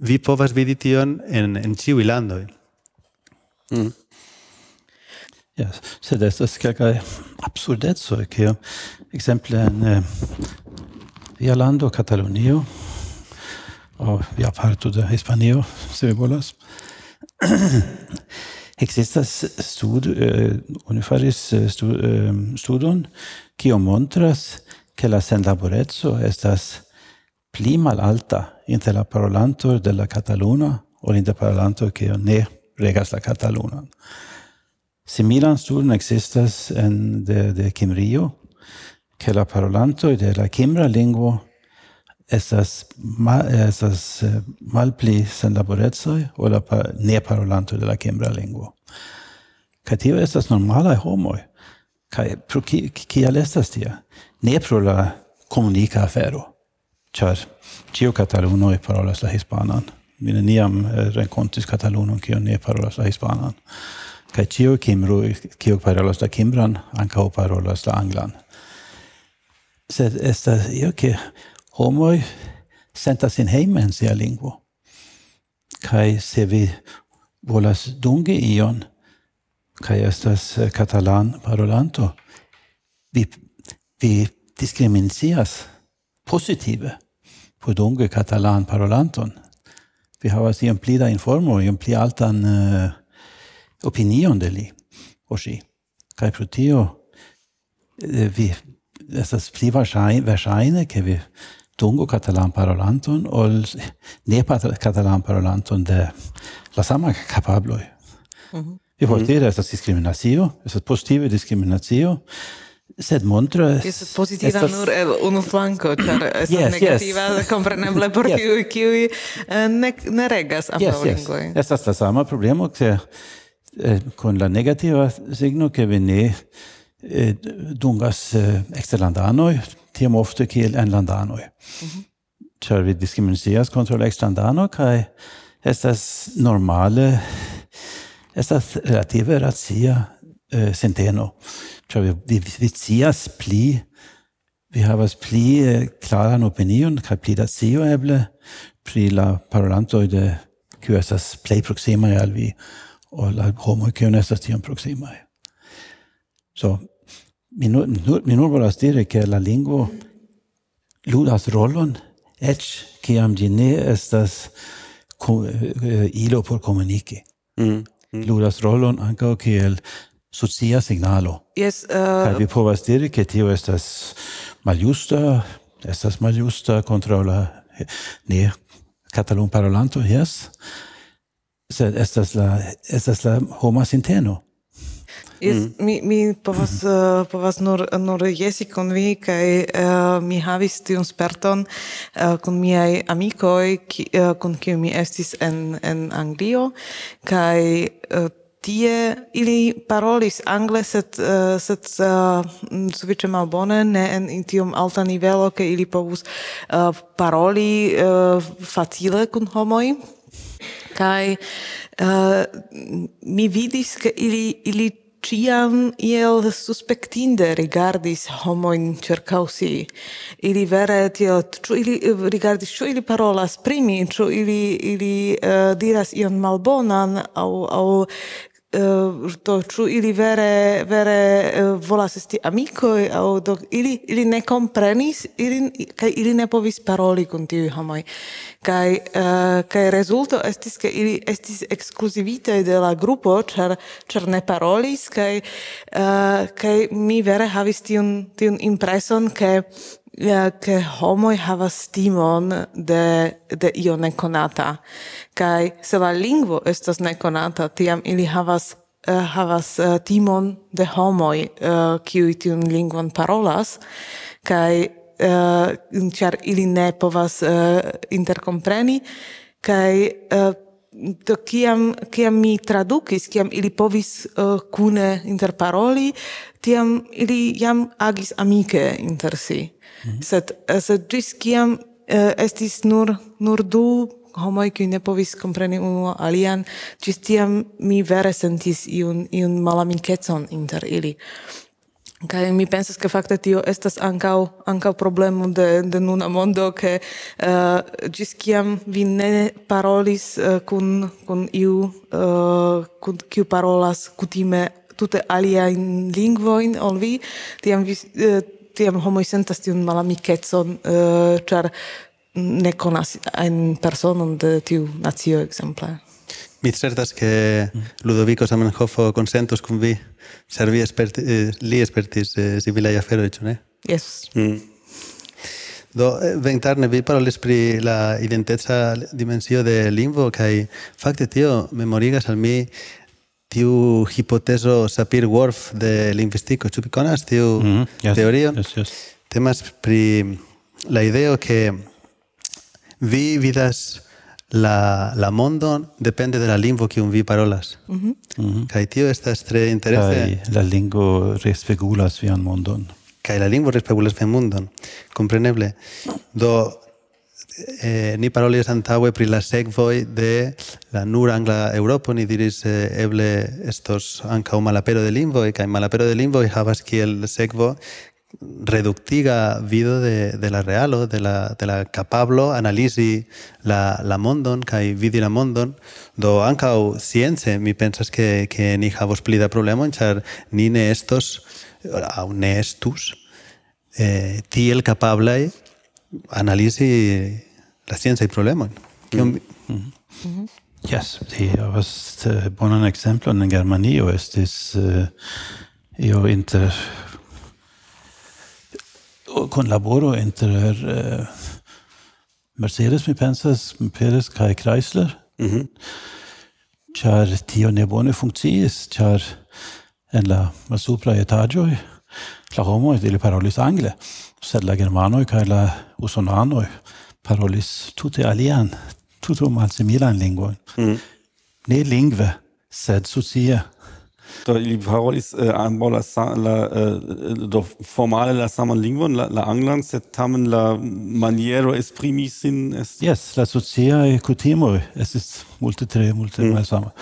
D: vi povas vidi tion en en ciu landoj.
E: Mm. Yes, se des das kai absurdet so ke exemple en eh, via lando Katalunio o via parto de Hispanio se vi volas existas stud eh, uh, unifaris eh, stud, uh, studon kio montras che la senlaborezzo estas pli malalta inter la parolanto de la cataluna o inter parolanto che ne regas la Cataluna. Similan studon existas en de, de Kimrio, che la parolanto de la Kimra lingvo estas, ma, estas eh, malpli senlaborezzo o la ne parolanto de la Kimra lingvo. Kaj tio estas normalaj homoj. Kaj pro kial estas tia? ne pro la comunica afero. Char cio catalunoi parolas la hispanan. Mi neniam eh, rencontis catalunon cio ne parolas la hispanan. Kaj cio kimro cio parolas la kimbran ankaŭ parolas la anglan. Sed estas io ke homoi sentas sin heimen sia lingvo. Kai se vi volas dungi ion kai estas eh, catalan parolanto, vi vi diskrimincias positive por dunge catalan parolanton. Vi havas iom pli da informo, iom pli altan uh, opinion de li, o si. Kai pro tio, uh, vi estas pli versaine, ke vi dungo catalan parolanton, ol ne catalan parolanton de la sama capabloi. Mm -hmm. Vi får -hmm. estas diskriminatio, estas positive diskriminatio, sed montras
C: estas pozitiva
E: estas...
C: nur el unu flanco ĉar estas
E: yes,
C: negativa yes. kompreneble por
E: yes.
C: tiuj kiuj eh, ne, ne regas ambaŭ
E: yes,
C: yes.
E: estas la sama problemo ke eh, con la negativa signo ke vi ne eh, dungas eh, eksterlandanoj tiam ofte kiel enlandanoj mhm. ĉar mm -hmm. vi diskriminacias kontraŭ la eksterlandano kaj estas normale estas relative racia eh, senteno Ĉar vi, vi, vi scias pli vi havas pli eh, klaran opinion kaj pli da scio eble pri la parolantoj de kiu estas plej proksimaj al vi ol la homoj kiuj ne estas tiom proksimaj. So, mi nur, nur, mi nur volas diri ke la lingvo ludas rolon eĉ kiam ĝi ne estas ilo por komuniki. Ludas rolon ankaŭ kiel socia signalo.
C: Yes,
E: uh,
C: Kaj
E: vi povas diri, ke tio estas maljusta, estas maljusta kontraŭ la ne katalun parolanto, yes? Sed estas la, estas la homa sinteno.
C: Yes, mm. mi, mi povas, mhm. uh, povas nur, nur jesi kun vi, kai uh, mi havis tiun sperton uh, con miai amicoi, ki, uh, con kiu mi estis en, en Anglio, kai uh, tie ili parolis angle sed uh, sed uh, sufiĉe malbone ne en, en tiom alta nivelo ke ili povus uh, paroli uh, facile kun homoj kai uh, mi vidis ke ili ili ciam iel suspectinde rigardis homoin cercau si. Ili vere tio, ču ili rigardis, ču ili parolas primi, ču ili, ili uh, diras ion malbonan, au, au Eh, to ču ili vere vere eh, volas esti amikoj au do ili ili ne komprenis ili kaj ili ne povis paroli kun tiuj homoj. Kaj uh, kaj rezulto estis ke ili estis ekskluzivitaj de la grupo ĉar ĉar ne parolis kaj uh, kaj mi vere havis tiun tiun impreson ke che homoi havas timon de, de io neconata. Kai se la lingvo estas neconata, tiam ili havas uh, havas uh, timon de homoi uh, eh, uh, tiun lingvon parolas, kai uh, ĉar ili ne povas uh, interkompreni, kai uh, do kiam kiam mi tradukis kiam ili povis uh, kune interparoli tiam ili jam agis amike inter si mm -hmm. sed eh, sed ĝis kiam uh, estis nur nur du homoj kiuj ne povis kompreni unu alian ĝis tiam mi vere sentis iun iun malamikecon inter ili Kaj mi pensas ke fakte tio estas ankaŭ ankaŭ problemo de de nuna mondo ke uh, ĝis kiam vi ne parolis uh, kun kun iu uh, kun kiu parolas kutime tute aliajn lingvojn ol vi tiam vi uh, tiam homoj sentas tiun malamikecon uh, ĉar ne konas ajn personon de tiu nacio ekzemple.
D: Mi certas ke Ludovico Zamenhof konsentos kun vi. Ser vi esperti, eh, li espertis eh, civila afero, ĉu ne?
C: Yes.
D: Do, eh, ventarne, vi parolis pri la identeca dimensio de lingvo, kaj fakte tio memorigas al mi tiu hipotezo Sapir-Whorf de lingvistiko. Ĉu vi konas tiu
E: Mhm, yes,
D: teorio?
E: yes, yes.
D: Temas pri la ideo que vi vidas la, la mondon depende de la lingvo kiun vi parolas. Kaj tio estas tre interese.
E: Kaj la lingvo respegulas vian mondon.
D: Kaj la lingvo respegulas vian mondon. Kompreneble. Do, eh, ni parolis antaŭe pri la sekvoj de la nur angla Eŭropo, ni diris eh, eble estos ankaŭ malapero de lingvoj, kaj malapero de lingvoj havas kiel sekvo reductiga vido de, de la realo, de la, de la capablo analisi la, la mondon kaj vidi la mondon, do ankaŭ science mi pensas ke, ke ni havos pli da problemon, ĉar ni ne estos aŭ ne estus. Eh, tiel kapablaj analisi la sciencaj problemojn. Kion vi-
E: Yes, vi havas eh, bonan en Germanio estis uh, io inter kunlaboro inter eh, Mercedes mi pensas Perez kaj Chrysler. Mm ĉar tio ne bone funkciis ĉar en la malsupraj etaĝoj la homo ili parolis angle sed la germanoj kai la usonanoj parolis tute alian tute malsimilan lingvojn mm -hmm. ne lingve sed socia
A: Do ili parolis äh, eh, ambaŭ la, la uh, do formale la saman lingvon, la, la anglan, sed tamen la maniero esprimi sin est
E: Yes, la sociaj kutimoj estis multe tre multe mm. malsama.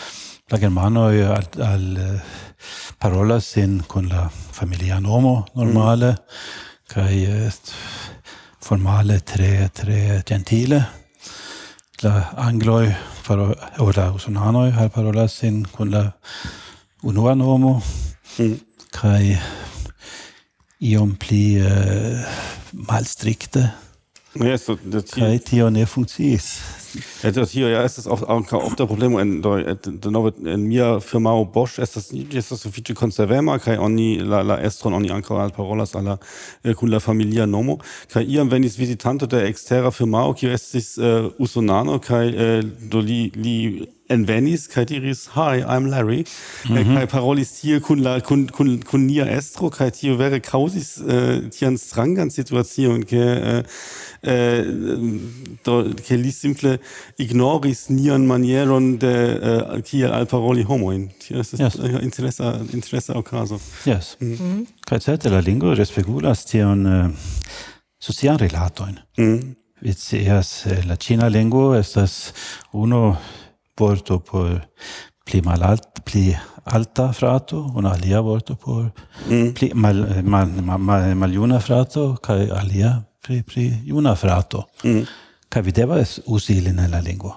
E: La germano al, al äh, parolas sin con la familia nomo normale mm. est formale tre tre gentile. La angloi parola o la usonanoi har parolas sin con la unua nomo mm. kai iom pli uh, malstrikte
A: Yes, das hier.
E: Kai tio ne funkciis.
A: Ja, das hier, ja, ist das auch, auch, auch der Problem, in, in, in mia firmao Bosch, ist das, ist das sufiĉe konservema, kai oni, la, la estron oni ankaŭ alparolas al la, kun eh, la familia nomo, kai iam venis vizitanto de ekstera firmao, kiu estis uh, eh, usonano, kai uh, do li, li envenis kai diris hi I'm Larry mm -hmm. parolis tie kun la kun kun kun nia estro kai tio vere causis äh, eh, tian strangan situacion ke äh, äh, do, ke li simple ignoris nian manieron de äh, kiel al paroli homoin tio estas
E: yes.
A: äh, interesa interesa okazo
E: yes mm. -hmm. kaj certe la lingvo respegulas tion äh, socian relatoin mm. -hmm. Vicias, la cina lingvo estas uno vorto por pli malalt pli alta frato un alia vorto por mm. pli mal mal mal, mal, mal juna frato kai alia pri pri juna frato mm. vi devas uzi ilin en la lingvo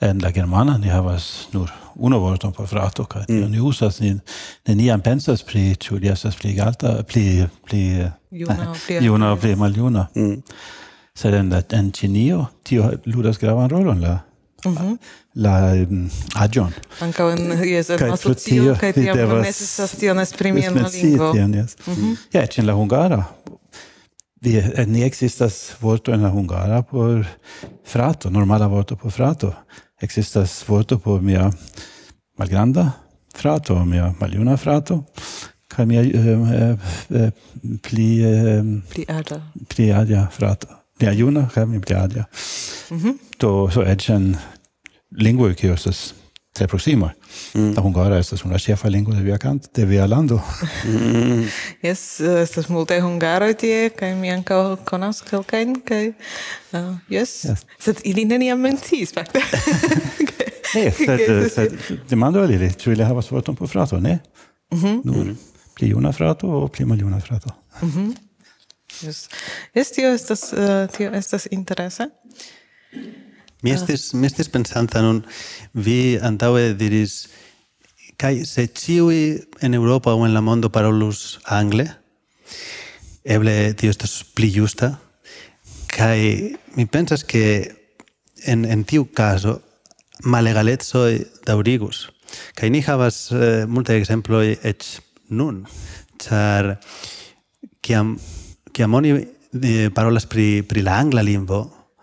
E: en la germana ni havas nur unu vorton por frato kaj mm. ni uzas ni neniam pensas pri ĉu li estas pli alta pli pli
C: juna pli
E: juna pli maljuna mm. sed en la en Ĉinio tio ludas gravan rolon la Mhm.
C: Mm -hmm. la um,
E: agion.
C: Anca
E: in,
C: yes,
E: en
C: asocio,
E: kai
C: tiam
E: devas,
C: ne necessas tion esprimi en la lingvo.
E: Tion, yes. Mm -hmm. Ja, en la hungara. Vi, eh, ne existas vorto en la hungara por frato, normala vorto por frato. Existas vorto por mia malgranda frato, mia maljuna frato, kai mia eh, eh, eh, pli... Eh,
C: pli alta.
E: Pli alta frato. Mia juna, kai mia pli alta. Mm -hmm. Do, so ecen lingvoj kiu estas tre proxima. Mm. La hungara estas una ĉefa lingvo de via kant de via lando.
C: Mm. Yes, estas multaj hungaroj tie kaj mi ankaŭ konas kelkajn kaj uh, yes.
E: yes.
C: Sed ili neniam menciis fakte.
E: Ne, sed, sed demando al ili, ĉu ili havas vorton por frato, ne? Mm -hmm. Nur mhm. pli juna frato o pli maljuna frato.
C: Mm -hmm. Yes. Yes, tio estas, uh, tio estas interese.
D: Mi ah. estis, mi estis pensanta nun, vi antaue diris, kai se ciui en Europa o en la mondo parolus angle, eble tio estas pli justa, kai mi pensas que en, en tiu caso malegaletsoi daurigus. Kai ni havas eh, multe exemploi et nun, char kiam, kiam oni eh, parolas pri, pri la angla lingvo,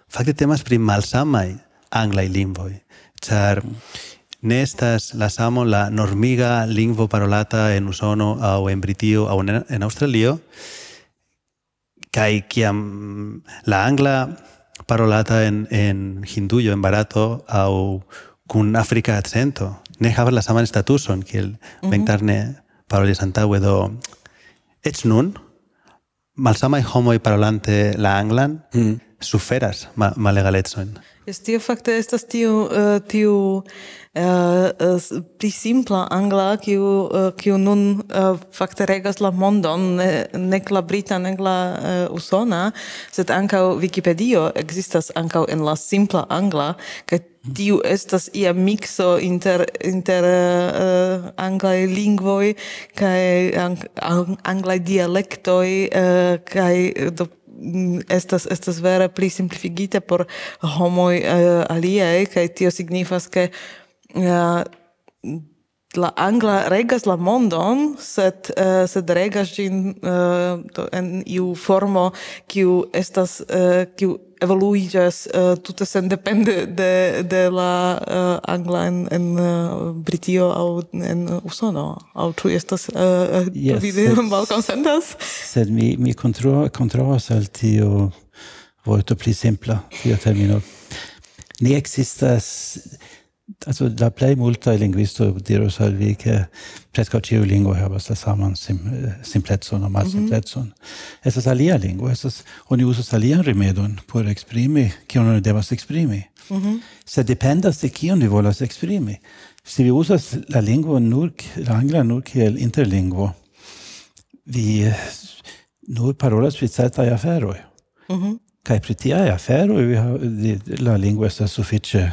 D: Fakte temas pri malsamaj anglaj lingvoj, ĉar ne estas la samo la normiga lingvo parolata en Usono aŭ en Britio aŭ en, en Aŭstralio kaj kiam la angla parolata en en Hindujo en Barato aŭ kun afrika accento ne havas la saman statuson kiel mm -hmm. ventarne parolis antaŭe do eĉ nun malsamaj homoj parolante la anglan mm suferas ma malegalecojn.
C: Jes, tio fakte estas tiu uh, tiu uh, uh, pli simpla angla kiu uh, kiu nun uh, fakte regas la mondon ne, nek la brita nek la uh, usona sed ankaŭ Wikipedio ekzistas ankaŭ en la simpla angla kaj tiu estas ia mixo inter inter uh, anglaj lingvoj kaj ang, ang, anglaj dialektoj uh, kaj do estas estas vere pli simplificita por homoj uh, aliaj kaj tio signifas ke uh, la angla regas la mondon, sed uh, sed regas gin uh, eh, to, en iu formo kiu estas uh, kiu evoluigas uh, tute sendepende de de la uh, angla en, en uh, Britio aŭ en Usono aŭ tu estas uh,
E: yes, vide
C: mal consentas
E: Sed mi mi kontra kontraŭas al tio vorto pli simpla tio termino. Ne existas also la plei multa linguisto diros al vi che preskaŭ ciu lingua havas la saman sim, eh, simplecon aŭ malsimplecon. Mhm. Mm -hmm. Estas alia lingua, estas oni usas alian rimedon por exprimi, kion oni devas exprimi. Mm -hmm. Se dependas de kion vi volas exprimi. Se vi usas la lingua nur la angla nur kiel interlingvo, vi nur parolas pri certaj aferoj. Mm -hmm. Kaj pri tiaj aferoj vi la lingvo estas sufiĉe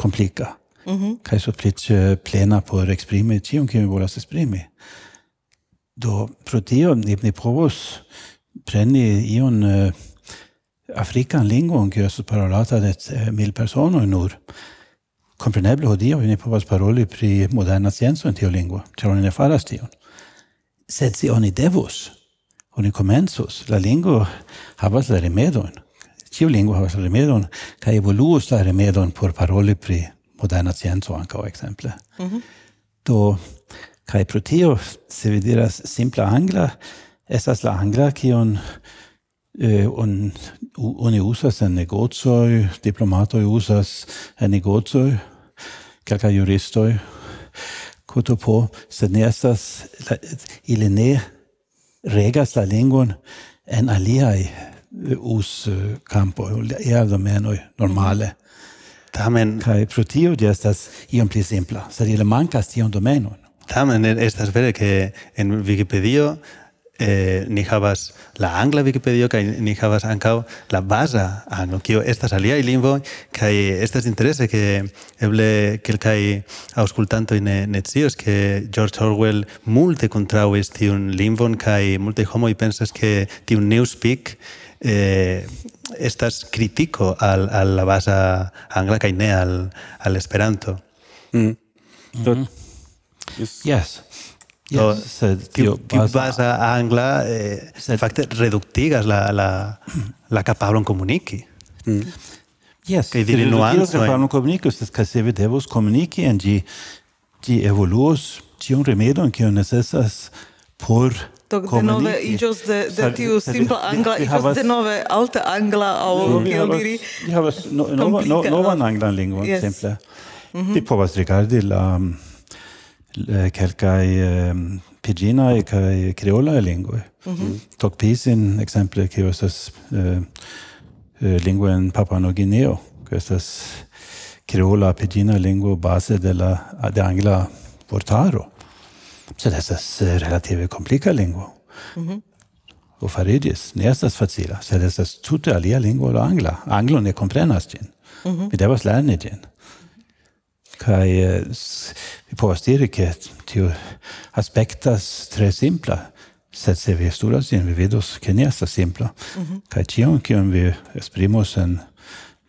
E: komplika. Mm -hmm. Kaj so plič eh, plena por eksprimi, cium kiu mi volas esprimi. Do pro tio ni, ni provos preni ion uh, afrikan lingon kiu estas parolata de uh, mil personoj nur. Kompreneble hodiaŭ ni povas paroli pri moderna scienco en tiu lingvo, ĉar oni ne faras tion. Sed se si oni devus, oni komencos, la lingo havas la remedojn. Ciu lingvo havas remedon, kaj evoluus la remedon por paroli pri moderna scienco ankaŭ ekzemple. Mm -hmm. Do, kaj pro tio, se vi diras simpla angla, estas la angla kion eh, on, oni usas en negozoj, diplomatoj usas en negozoj, kelkaj juristoj, kuto po, sed ne estas, la, ili ne regas la lingvon en aliaj us eh, campo ia meno normale.
D: Tamen
E: kai pro tio di estas iom pli simpla sed ili mankas tiom domenon
D: tamen eh, estas vere che en Wikipedio eh, ni havas la angla Wikipedio kaj ni havas ankaŭ la baza anglo kio estas aliaj lingvoj kaj estas interese ke eble kelkaj aŭskultantoj ne ne scios ke George Orwell multe kontraŭis tiun lingvon kaj multaj homoj pensas ke tiun Newspeak eh, estas kritiko al, al la baza angla kaj ne al, al Esperanto.
A: Mm. Mm -hmm. Yes.
E: Yes,
D: Do,
E: sed
D: tiu, tiu basa angla eh, sed, fakte reduktigas la, la, la capablon comunici. Mm.
E: Yes,
D: kaj diri nuancojn.
E: La capablon comunici, sed kaj se vi devus comunici en ĝi, ĝi evoluos tiun remedon kiu necesas por
C: Do de nove iĝos de, de tiu simpla angla, iĝos de nove alta angla, aŭ
E: mm.
C: kiel diri...
E: Ni havas novan anglan lingvon, simple. Mhm. Vi povas rigardi la... Mm, Eh, kelkai um, pidgina kai creola lingvoi. Mm -hmm. Tok pisin ekzemple ke estas uh, lingvo en Papua Nov Guineo, ke estas kreola pidgina lingvo base de la de angla vortaro. Sed estas relative komplika lingvo. Mm -hmm. Och faridis, ne estas facila, sed estas tute alia lingvo la angla. Anglo ne komprenas ĝin. Mm -hmm. Mi devas lerni ĝin kai eh, vi povas diri ke tio aspektas tre simpla sed se vi studas ĝin vi vidos ke ne estas simpla mm -hmm. kaj ĉion kion vi esprimos en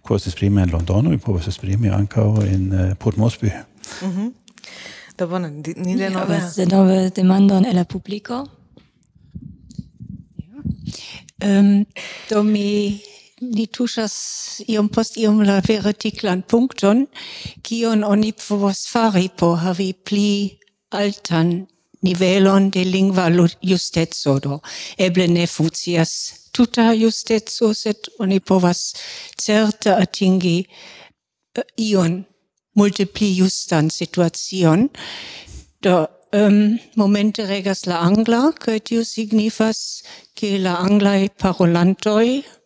E: povas esprimi en Londono vi povas esprimi ankaŭ en uh, Port Moresby mm -hmm.
C: Do bone, ni denove...
F: Ja, denove demandon el la publiko. Ja.
B: Um, do mi ni tuŝas iom post iom la vertiklan punkton, kion oni povos fari por havi pli altan nivelon de lingva justeco, do eble ne funkcias tuta justeco, sed oni povas certe atingi uh, ion multe pli justan situacion. Do um, momente regas la angla, kaj tio signifas, ke la anglaj parolantoj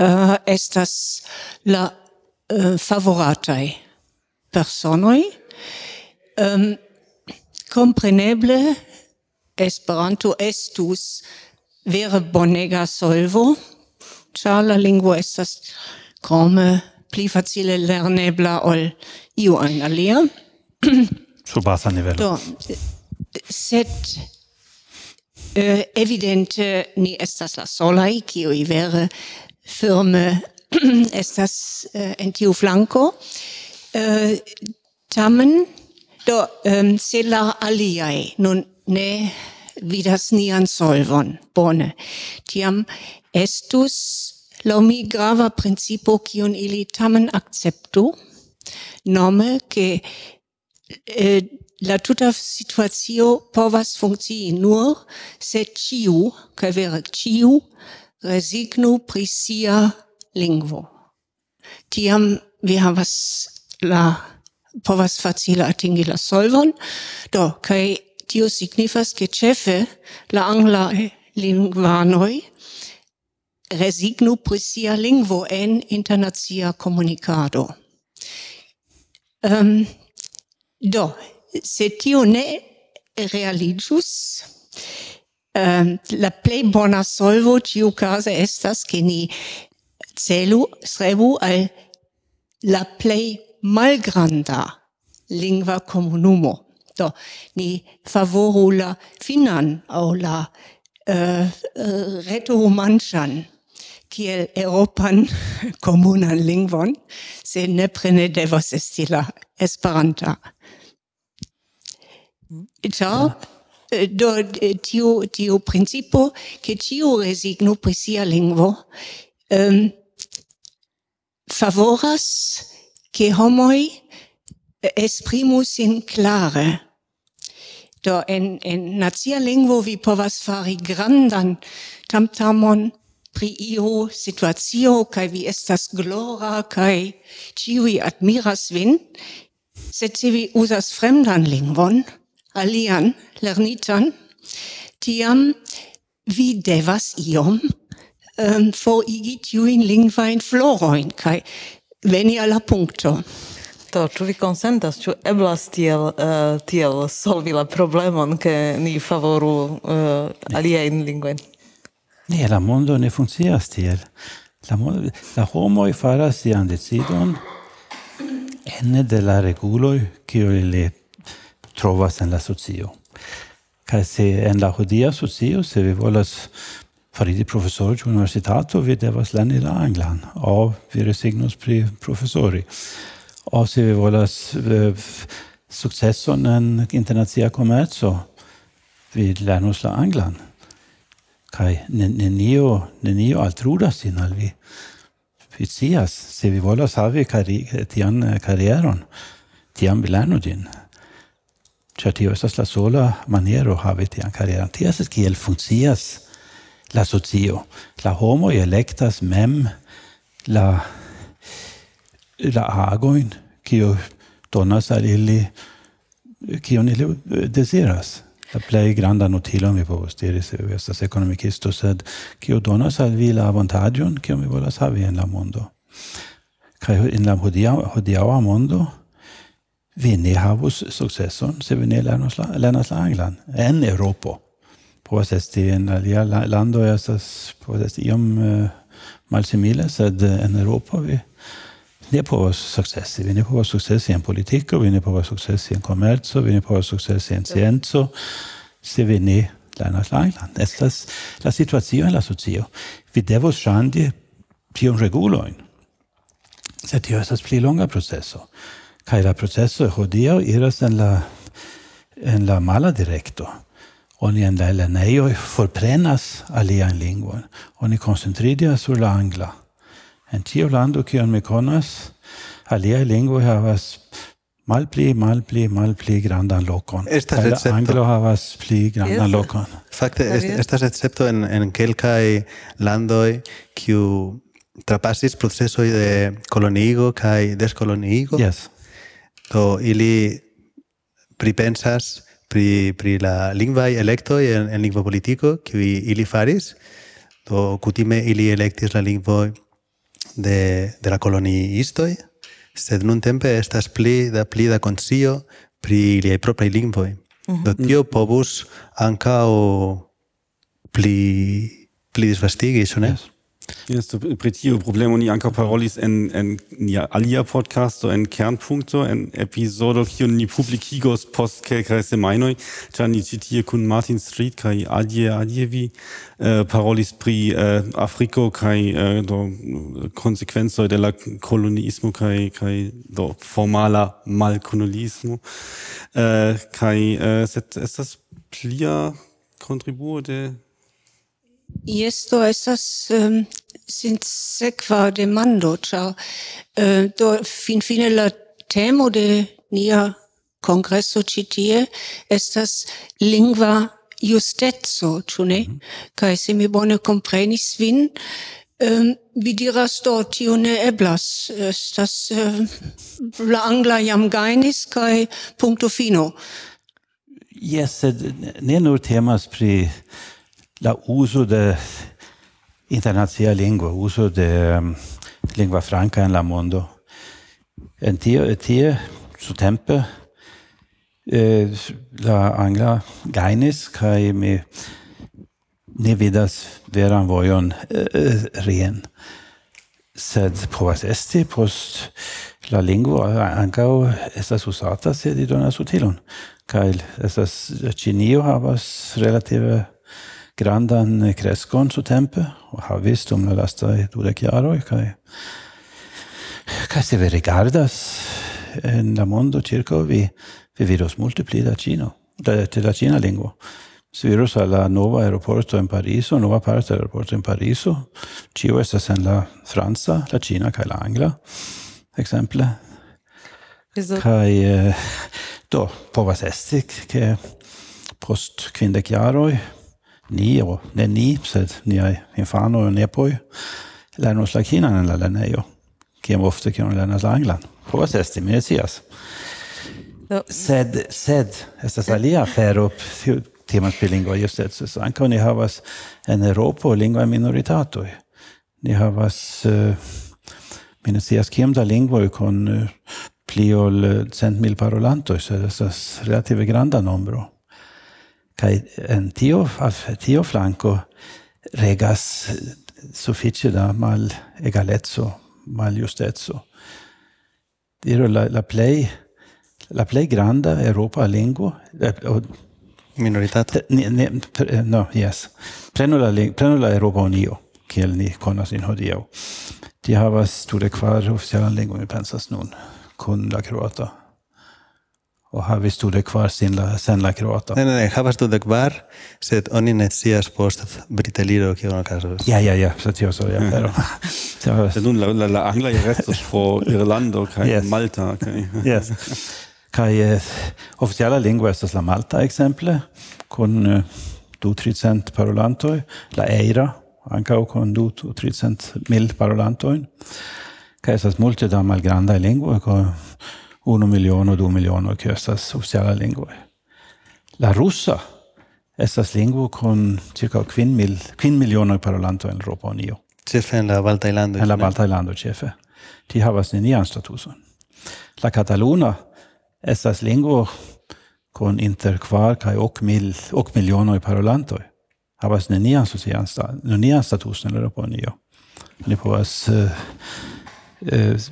B: uh, estas la eh, uh, favoratai personoi. Um, compreneble, Esperanto estus vere bonega solvo, char la lingvo estas crome pli facile lernebla ol iu ein alia.
E: Su basa nivelo.
B: Do, sed eh, evidente ni estas la solai, kiui vere firme estas eh, en tiu flanco eh, tamen do um, se la aliae nun ne vidas nian solvon bone. Tiam estus lo mi grava principo kiun ili tamen acceptu, nome che eh, la tuta situazio povas funkcii nur se ciu, ca vera ciu, resignu pri sia lingvo. Tiam vi havas la povas facile atingi la solvon. Do, kai tio signifas che cefe la angla lingvanoi resignu pri sia lingvo en internazia comunicado. Um, ehm, do, se tio ne realigius, um, la plei bona solvo ciu case estas che ni celu strebu al la plei malgranda lingua comunumo. Do, ni favoru la finan au la eh, eh, uh, uh, retoromantian kiel europan comunan lingvon, se ne prene devos esti la esperanta. Mm. Ciao. Ja. Eh, do eh, tiu tiu principo che tiu resigno pri sia lingvo um, favoras che homoi eh, esprimus in clare. Do en en nazia lingvo vi povas fari grandan tamtamon pri io situazio kai vi estas glora kai ciui admiras vin sed se vi usas fremdan lingvon alian lernitan, tiam vi devas iom um, forigi tiuin lingvain floroin, kai veni alla la
C: To, Do, vi konsentas, ču eblas tiel, uh, tiel solvi la problemon, ke ni favoru eh, uh, aliein lingvain?
E: Ne, la mondo ne funkcias tiel. La, mondo, la homoi faras sian decidon ene de la reguloi, kiuj li trovas en la socio. Kaj se en la hodia socio, se vi volas faridi professor ĉe universitato, vi devas lerni la anglan, aŭ vi resignos pri professori. Aŭ se vi volas eh, sukceson en internacia komerco, vi lernos la anglan. Kaj nenio, nenio altrudas sin al vi. Vi scias, se vi volas havi tian karrieron, tiam vi lernu ĝin Ĉar tio estas la sola maniero havi tian karieron. Tio estas kiel funkcias la socio. La homoj elektas mem la la agojn kiu donas al ili kion ili deziras. La plej granda notilo mi povus diri se estas ekonomikisto, sed kiu donas al vi la avantaĝon kiun vi volas havi en la mondo. Kaj en la hodiaŭa hodiaŭa mondo vi ne havus successon se vi ne lernas la anglan en Europo por esti en alia lando estas por esti iom uh, malsimile sed en Europa vi ne povas successi. vi ne povas sukcesi en politiko vi ne povas successi en komerco vi ne povas successi en scienco se vi ne lernas la anglan. Estas la situacio en la socio. Vi devos ŝangi tiun regulojn. Sed tio estas pli longa proceso kai la proceso hodio iras en la en la mala directo Oni en la lernejoj forprenas aliajn lingvojn. Oni koncentridia sur la angla. En tio lando kiun mi konas, alia lingvoj havas malpli, malpli, malpli grandan lokon.
D: Estas recepto.
E: Anglo havas pli grandan yes. lokon.
D: Fakte, est, estas recepto en, en kelkaj landoj kiu trapasis procesoj de koloniigo kaj deskoloniigo.
E: Yes.
D: Do ili pripensas pri pri la lingvaj electo en, en lingvo politico kiuj ili faris. Do kutime ili electis la lingvoj de, de la koloniistoj, sed nun tempe estas pli da pli da consio pri iliaj propria lingvoj. Mm -hmm. Do tio povus ankaŭ pli pli disvastigi, ĉu?
A: Yes. Jesto äh, pri tiu problemo ni ankaŭ parolis en en nia alia podcasto en Kernpunkto en epizodo kiun ni publikigos post kelkaj semajnoj ĉar ni ĉi tie kun Martin Street kaj Adie Adievi eh, parolis pri eh, Afriko kaj eh, do konsekvencoj de la koloniismo kaj kaj do formala malkoloniismo. Eh, kaj eh, sed estas plia kontribuo de
B: Jes, do estas um, sinsekva demando, ciao. uh, ehm, do finfine la temo de nia congresso citie estas lingua justezo, ĉu ne? Mm Kai se mi bone komprenis vin, ehm, um, vi diras do tio ne eblas. Estas uh, la angla jam gainis, kai punto fino.
E: Jes, sed ne nur temas pri la uso de internacia lingua, uso de um, lingua franca en la mondo. En tio, tie, su tempe, eh, la angla gainis, kai mi ne vidas veran vojon eh, rien. Sed povas esti post la lingua ancao estas usata, sed di donas utilon. Kai estas Ĉinio havas relative grandan kreskon tempe, o havis dum la lastaj dudek jaroj kai kai se vi rigardas en la mondo circo vi vi vidos multipli da Cino, da, de la Cina lingua Se virus al nova aeroporto en Pariso, nova parte aeroporto en Pariso, cio estas en la Franza, la Cina kai la Angla, ekzemple. Kai eh, do povas esti, ke post kvindek jaroj ni o ne ni sed ni ai infano nepoi lernos la kinan la lernejo kiam ofte kiam lernas la anglan povas esti mi scias sed sed estas alia afero temas pri lingua justeco ankaŭ ni havas en Eŭropo lingva minoritatoj ni havas mi ne scias kiom da lingvoj kun pli ol cent mil parolantoj sed estas relative granda nombro kai en tio, tio flanco regas suffice da mal egalezzo, mal justezzo. Diro la, la play la play granda Europa linguo eh,
D: minoritato
E: ne, ne, eh, no yes. Preno la preno la Europa Unio kiel ni konas in hodio Ti havas tu de kvar oficialan lingua mi pensas nun kun la croata o havis tu de kvar sin la sen la kroato.
D: Ne, ne, ne, havas tu de kvar, sed oni ne scias post briteliro kion okazos.
E: Ja, ja, ja, sed tio so, ja, pero...
A: Se nun la, la, la anglaj restos fo Irlando kaj yes. Malta. Kaj...
E: yes. Kaj eh, oficiala lingvo estas la Malta ekzemple, kun eh, du tricent parolantoj, la Eira, ankaŭ kun du tricent mil parolantojn. Kaj estas multe da malgrandaj lingvoj, kaj 1 och 2 milijonov, ki sta sociala lingvo. La rusa estas lingvo kun cirka kvin, mil, kvin milionoj parolanto en Evropa Unio.
D: Ĉefe en la Baltaj landoj.
E: En la Baltaj landoj ĉefe. Ti havas nenian statuson. La kataluna estas lingvo kun inter kvar kaj ok, mil, ok milionoj parolantoj. Havas nenian socian sta, nenian statuson en Evropa Unio. Ni povas uh, uh,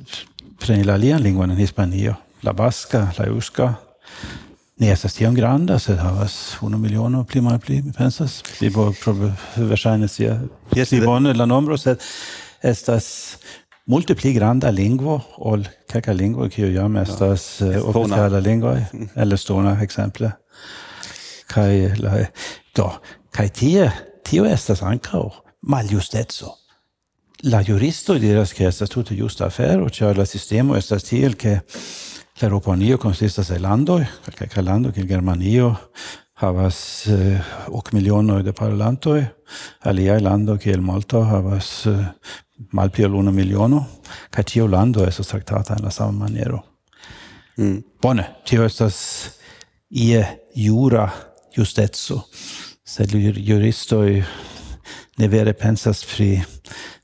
E: preni la alian lingvon en Hispanio la basca, la euska, ne estas tiam granda, sed havas unu miliono pli mal pli, mi pensas. Pli verŝajne sia
D: yes,
E: pli bone la nombro, sed estas multe pli granda lingvo ol kelka lingvo kiu jam estas ja. uh, oficiala lingvo, el estona ekzemple. Kaj la do, kaj tie tio estas ankaŭ maljusteco. La juristo diras che estas tute justa afero, ĉar la sistemo estas tiel ke La Europanio consistas el landoj, kelkaj kaj landoj Germanio havas eh, ok milionoj de parolantoj, lando, che el Malta havas eh, malpli ol unu miliono, kaj tio lando estas traktata in la sama maniero. Mm. Bone, tio estas ie jura justeco, sed juristoi ne vere pensas pri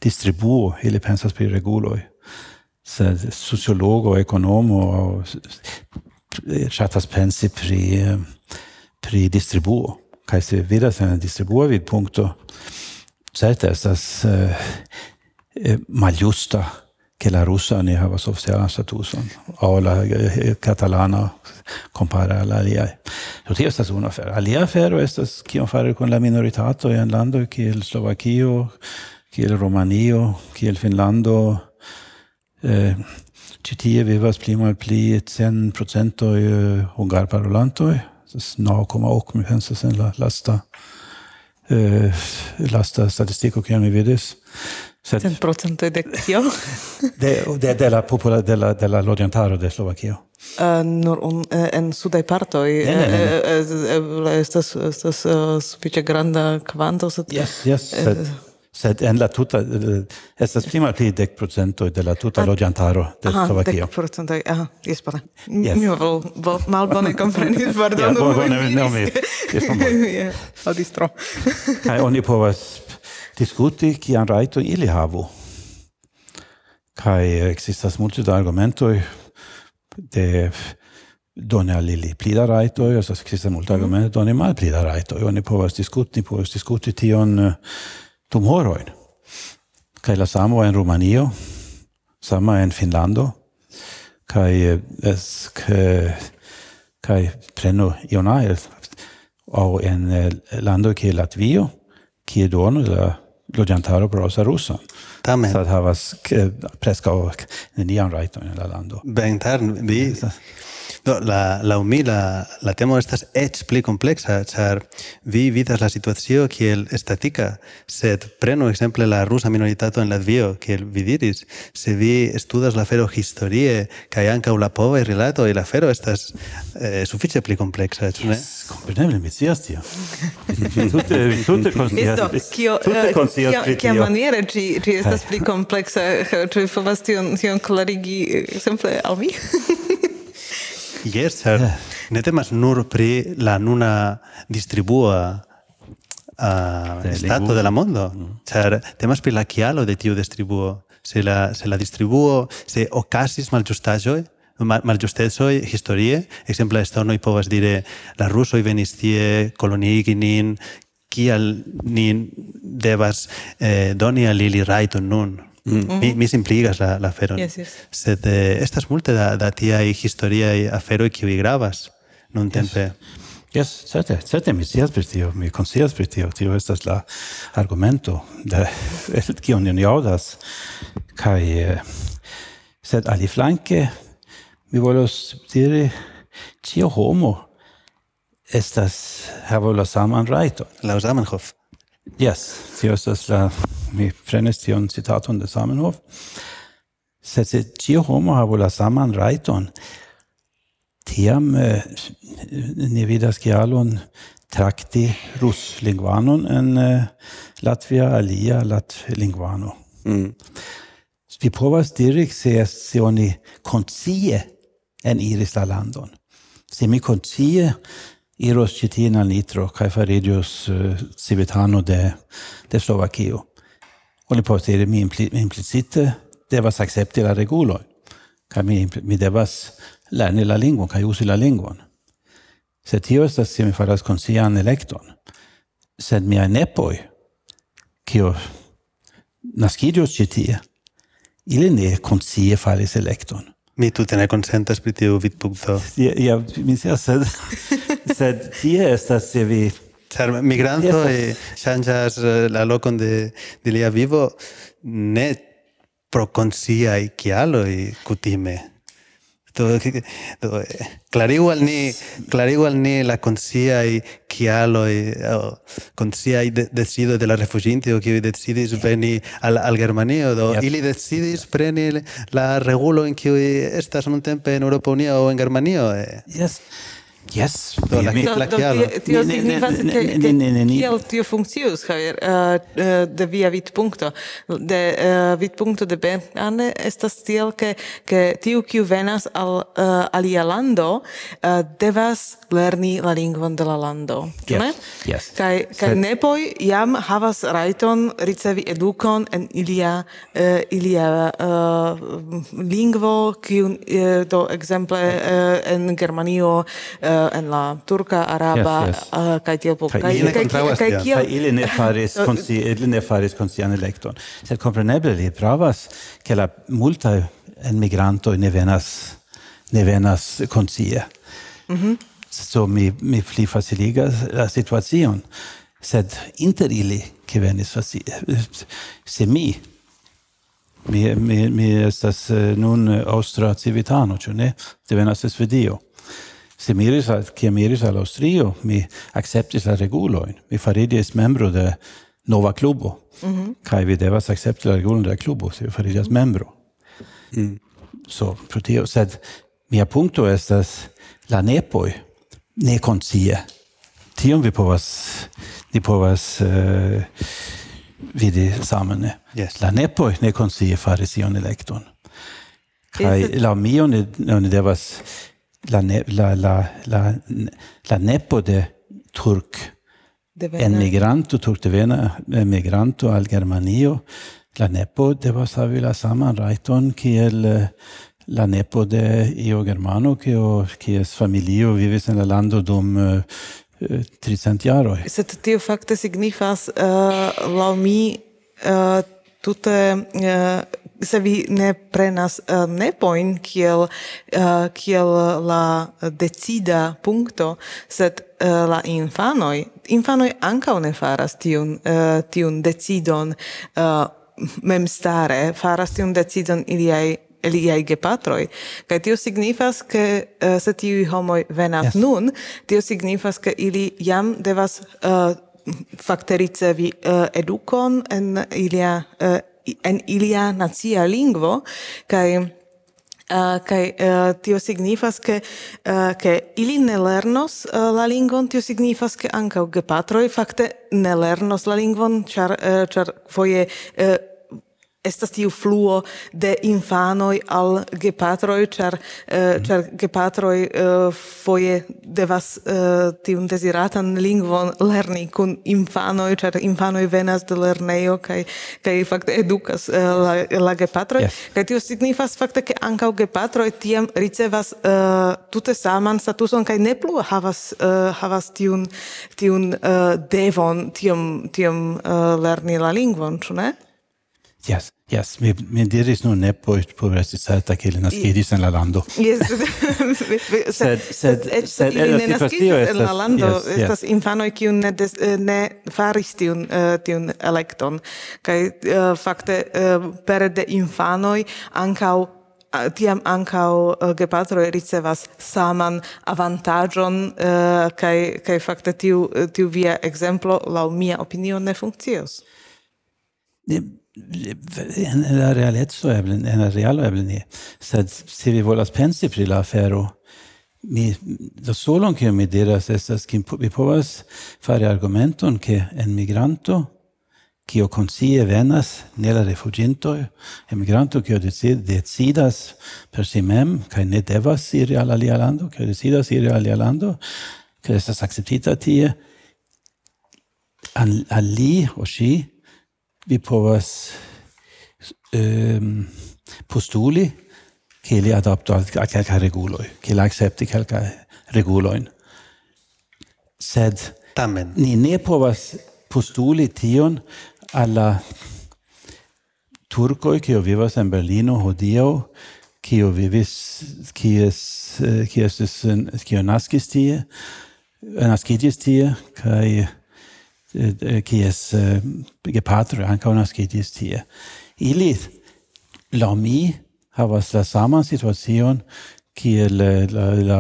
E: distribuo, ili pensas pri reguloj. Sociolog och ekonom och chatas pensi pri pri distribuo kai se vidas en distribuo vid punkto certe estas uh, eh, eh, maljusta che la russa ne havas oficialan statuson o la eh, catalana compara alla alia. So tio estas una afero. Alia afero estas kion fare con la minoritato en lando kiel Slovakio, kiel Romanio, kiel Finlando, eh, ĉi tie vivas pli malpli cent procentoj eh, hungarparolantoj, estas naŭ koma ok, mi pensas en la lasta eh, lasta statistiko che mi vidis. Sed,
C: cent procentoj de kio?
E: de, de, de la popola de la de la loĝantaro de Slovakio.
C: Uh, eh, nur un, eh, en sudaj partoj
E: ne, ne, ne, ne.
C: Eh, estas estas uh, sufiĉe granda kvanto sed
E: yes, yes, sed, sed en la tuta eh, estas pli malpli dek de la tuta ah. loĝantaro de Slovakio.
C: Dek procentoj, aha, jes bone.
E: Yes.
C: Mi vol, vol malbone komprenis, pardonu.
E: Ja, bone, ne mi. Jes bone.
C: Aŭdistro.
E: Kaj oni povas diskuti kian rajton ili havu. Kaj ekzistas multe da argumentoj de doni al ili pli da rajtoj, estas ekzistas multe mhm. argumentoj doni malpli da rajtoj. Oni povas diskuti, povas diskuti tion dum horojn. Kaj la samo en Rumanio, sama en Finlando, kaj eh, es ke kaj preno ionair au en eh, lando kiel Latvio, kie dono la loĝantaro parolas rusan.
D: Tamen.
E: Sed havas eh, preskaŭ nenian rajton en la lando.
D: Bentar, vi... Do, la, la umi, la, la temo estas ets pli complexa, char vi vidas la situatio kiel estatica, sed prenu exemple la rusa minoritato en Latvio, kiel vi diris, se vi estudas la fero historie, kai ankaŭ la relato rilato, la fero estas eh, sufiĉe pli complexa, ĉu ne?
E: Yes, kompreneble, mi scias tion. tute, tute konscias.
C: Listo, kio,
E: tute
C: eh,
E: konscias pri tio.
C: Kia maniere ĝi, ĝi estas pli complexa, ĉu povas tion, tion klarigi, eh, exemple, al mi?
D: Yes, sir. ne temas nur pri la nuna distribua uh, stato de la mondo. Mm. Char, temas pri la kialo de tiu distribuo. Se la, se la distribuo, se ocasis malgiustajoi, malgiustezoi historie, exemple, estonoi povas dire la rusoi venis tie, koloniigi nin, kial nin devas eh, doni al ili rajton nun Mm, uh mi, mi simpligas la, la feron.
C: Yes, yes.
D: Sed eh, estas multe da, da tiai historiae aferoi kiui gravas nun tempe.
E: Yes, certe, certe mi scias per tio, mi konscias per tio, tio estas la argumento de kion ni aŭdas kaj eh, sed aliflanke mi volos diri ĉio homo estas havas la saman rajton.
D: La Zamenhof.
E: Yes, tio estas la mi prenis tion citaton de Zamenhof. Sed se ĉio homo havu la saman rajton, tiam eh, ni vidas kialon trakti ruslingvanon en eh, Latvia alia latlingvano.
A: Mm.
E: Vi povas diri se, se oni konscie en iris la landon. Se mi konscie iros al Nitro kaj fariĝos uh, civitano de, de Slovakio. Oni poste mi impli, implicite devas akcepti la reguloj kaj mi, mi devas lerni la lingvon kaj uzi la lingvon. Se tio estas se mi faras konscian elekton, sed miaj nepoj, kio naskiĝos ĉi tie, ili ne konscie faris elekton.
D: Mi tute ne konsentas pri tiu vidpunkto.
E: Ja, ja, mi scias, sed, sed tie estas se vi
D: Ĉar migranto yes. ŝanĝas eh, la lokon de, de lia vivo ne pro konsciaj kialoj kutime. Do, do, eh, clarigo al ni, clarigo al ni la conciai chialoi, o conciai de, decido de la refugianti, o decidis veni al, al Germanio, do,
E: yep.
D: ili decidis yep. preni la regulo in qui estas un tempe en Europa Unio o en Germanio. Eh.
E: Yes. Yes,
D: do la
C: do,
D: la kialo.
C: Tio signifas ke kiel tio funkcius, Javier, eh, eh, de via vidpunkto, de eh, vidpunkto de Bertane estas tiel ke ke tiu kiu venas al alia lando devas lerni la lingvon de la lando, ĉu ne?
E: Yes.
C: Kaj kaj nepoj jam havas rajton ricevi edukon en ilia ilia lingvo kiu do ekzemple en Germanio uh, en la turca araba
E: yes, yes.
C: Uh, kaj tiel plu
E: kaj
C: kaj kaj kiel
E: ili ne faris konsi ili ne faris konsian elekton. Sed kompreneble li pravas ke la multa en migranto ne venas ne venas konsie mhm. So mi mi pli faciligas la situacion. Sed inter ili ke venis se mi mi mi mi estas eh, nun austra civitano ĉu ne? Devenas Svedio se miris al kiam miris al Austrio mi acceptis la regulojn mi fariĝis membro de nova klubo. Mm -hmm. kai vi devas accepti la regulojn de la klubo se vi fariĝas mhm. membro. Mm. so pro tio sed mia punkto estas la nepoi ne konscie tion vi povas ni povas uh, vidi samene.
D: Yes.
E: la nepoi ne konscie faris ion elekton. Kai la mio ne, ne devas la ne, la la la la nepo de turk en migranto turkvena migranto al germanio la nepo devas havi la saman rajton kiel eh, la nepo de io germano kio kies familio vivis en la lando dum eh, eh, uh, tricent jaroj.
C: Sed tio fakte signifas uh, laŭ mi uh, tute uh, se vi ne prenas eh, uh, nepoin kiel uh, kiel la decida punkto sed uh, la infanoj infanoj ankaŭ ne faras tiun uh, tiun decidon uh, memstare faras tiun decidon iliaj liaj gepatroj kaj tio signifas ke uh, se tiuj homoj venas
E: yes.
C: nun tio signifas ke ili jam devas uh, fakte ricevi uh, edukon en ilia uh, en ilia nacia lingvo kaj Uh, kai uh, tio signifas ke uh, ke ili ne lernos uh, la lingvon tio signifas ke ankaŭ gepatroj fakte ne lernos la lingvon ĉar uh, ĉar foje uh, estas tiu fluo de infanoj al gepatroj, ĉar uh, ĉar mm gepatroj uh, eh, foje devas uh, tiun deziratan lingvon lerni kun infanoj, ĉar infanoj venas de lernejo kaj kaj fakte edukas uh, la, la gepatroj.
E: Yes.
C: Kaj tio signifas fakte ke ankaŭ gepatroj tiam ricevas uh, tute saman statuson kaj ne plu havas uh, havas tiun tiun uh, devon tiom tiom uh, lerni la lingvon, ĉu ne?
E: Yes, yes, mi, mi diris nun ne post progresisata che li naskiris en la lando.
C: Yes,
E: sed, sed, sed,
C: ili ne naskiris en la lando, estas infanoi kiun ne, des, eh, ne faris tiun, uh, tiun elekton, kai uh, eh, fakte uh, pere de infanoi ancau tiam ancau uh, gepatroi ricevas saman avantagion uh, kai, kai fakte tiu, tiu via exemplo, lau mia opinio, ne funkcios.
E: Ne, en la realezzo eble en la realo eble ne sed se vi volas pensi pri la afero mi do solon che mi diras estas che vi povas fare argumenton che en migranto kio consie venas ne la refuĝintoj che migranto kio decidas per si mem kai ne devas iri al alia lando kio decidas iri al alia lando che estas acceptita tie al, al li o si vi povas um, postuli che li adapto al calca reguloi, che li accepti calca reguloin. Sed
D: Tamen.
E: ni ne povas postuli tion alla turcoi che vivas in Berlino hodio, che vivis, che es, che es, che naskis tie, eh, nascidis tie, kai Eh, eh, kies eh, gepatro ankaŭ naskiĝis tie. Ili laŭ mi havas la saman situacion kiel la, la,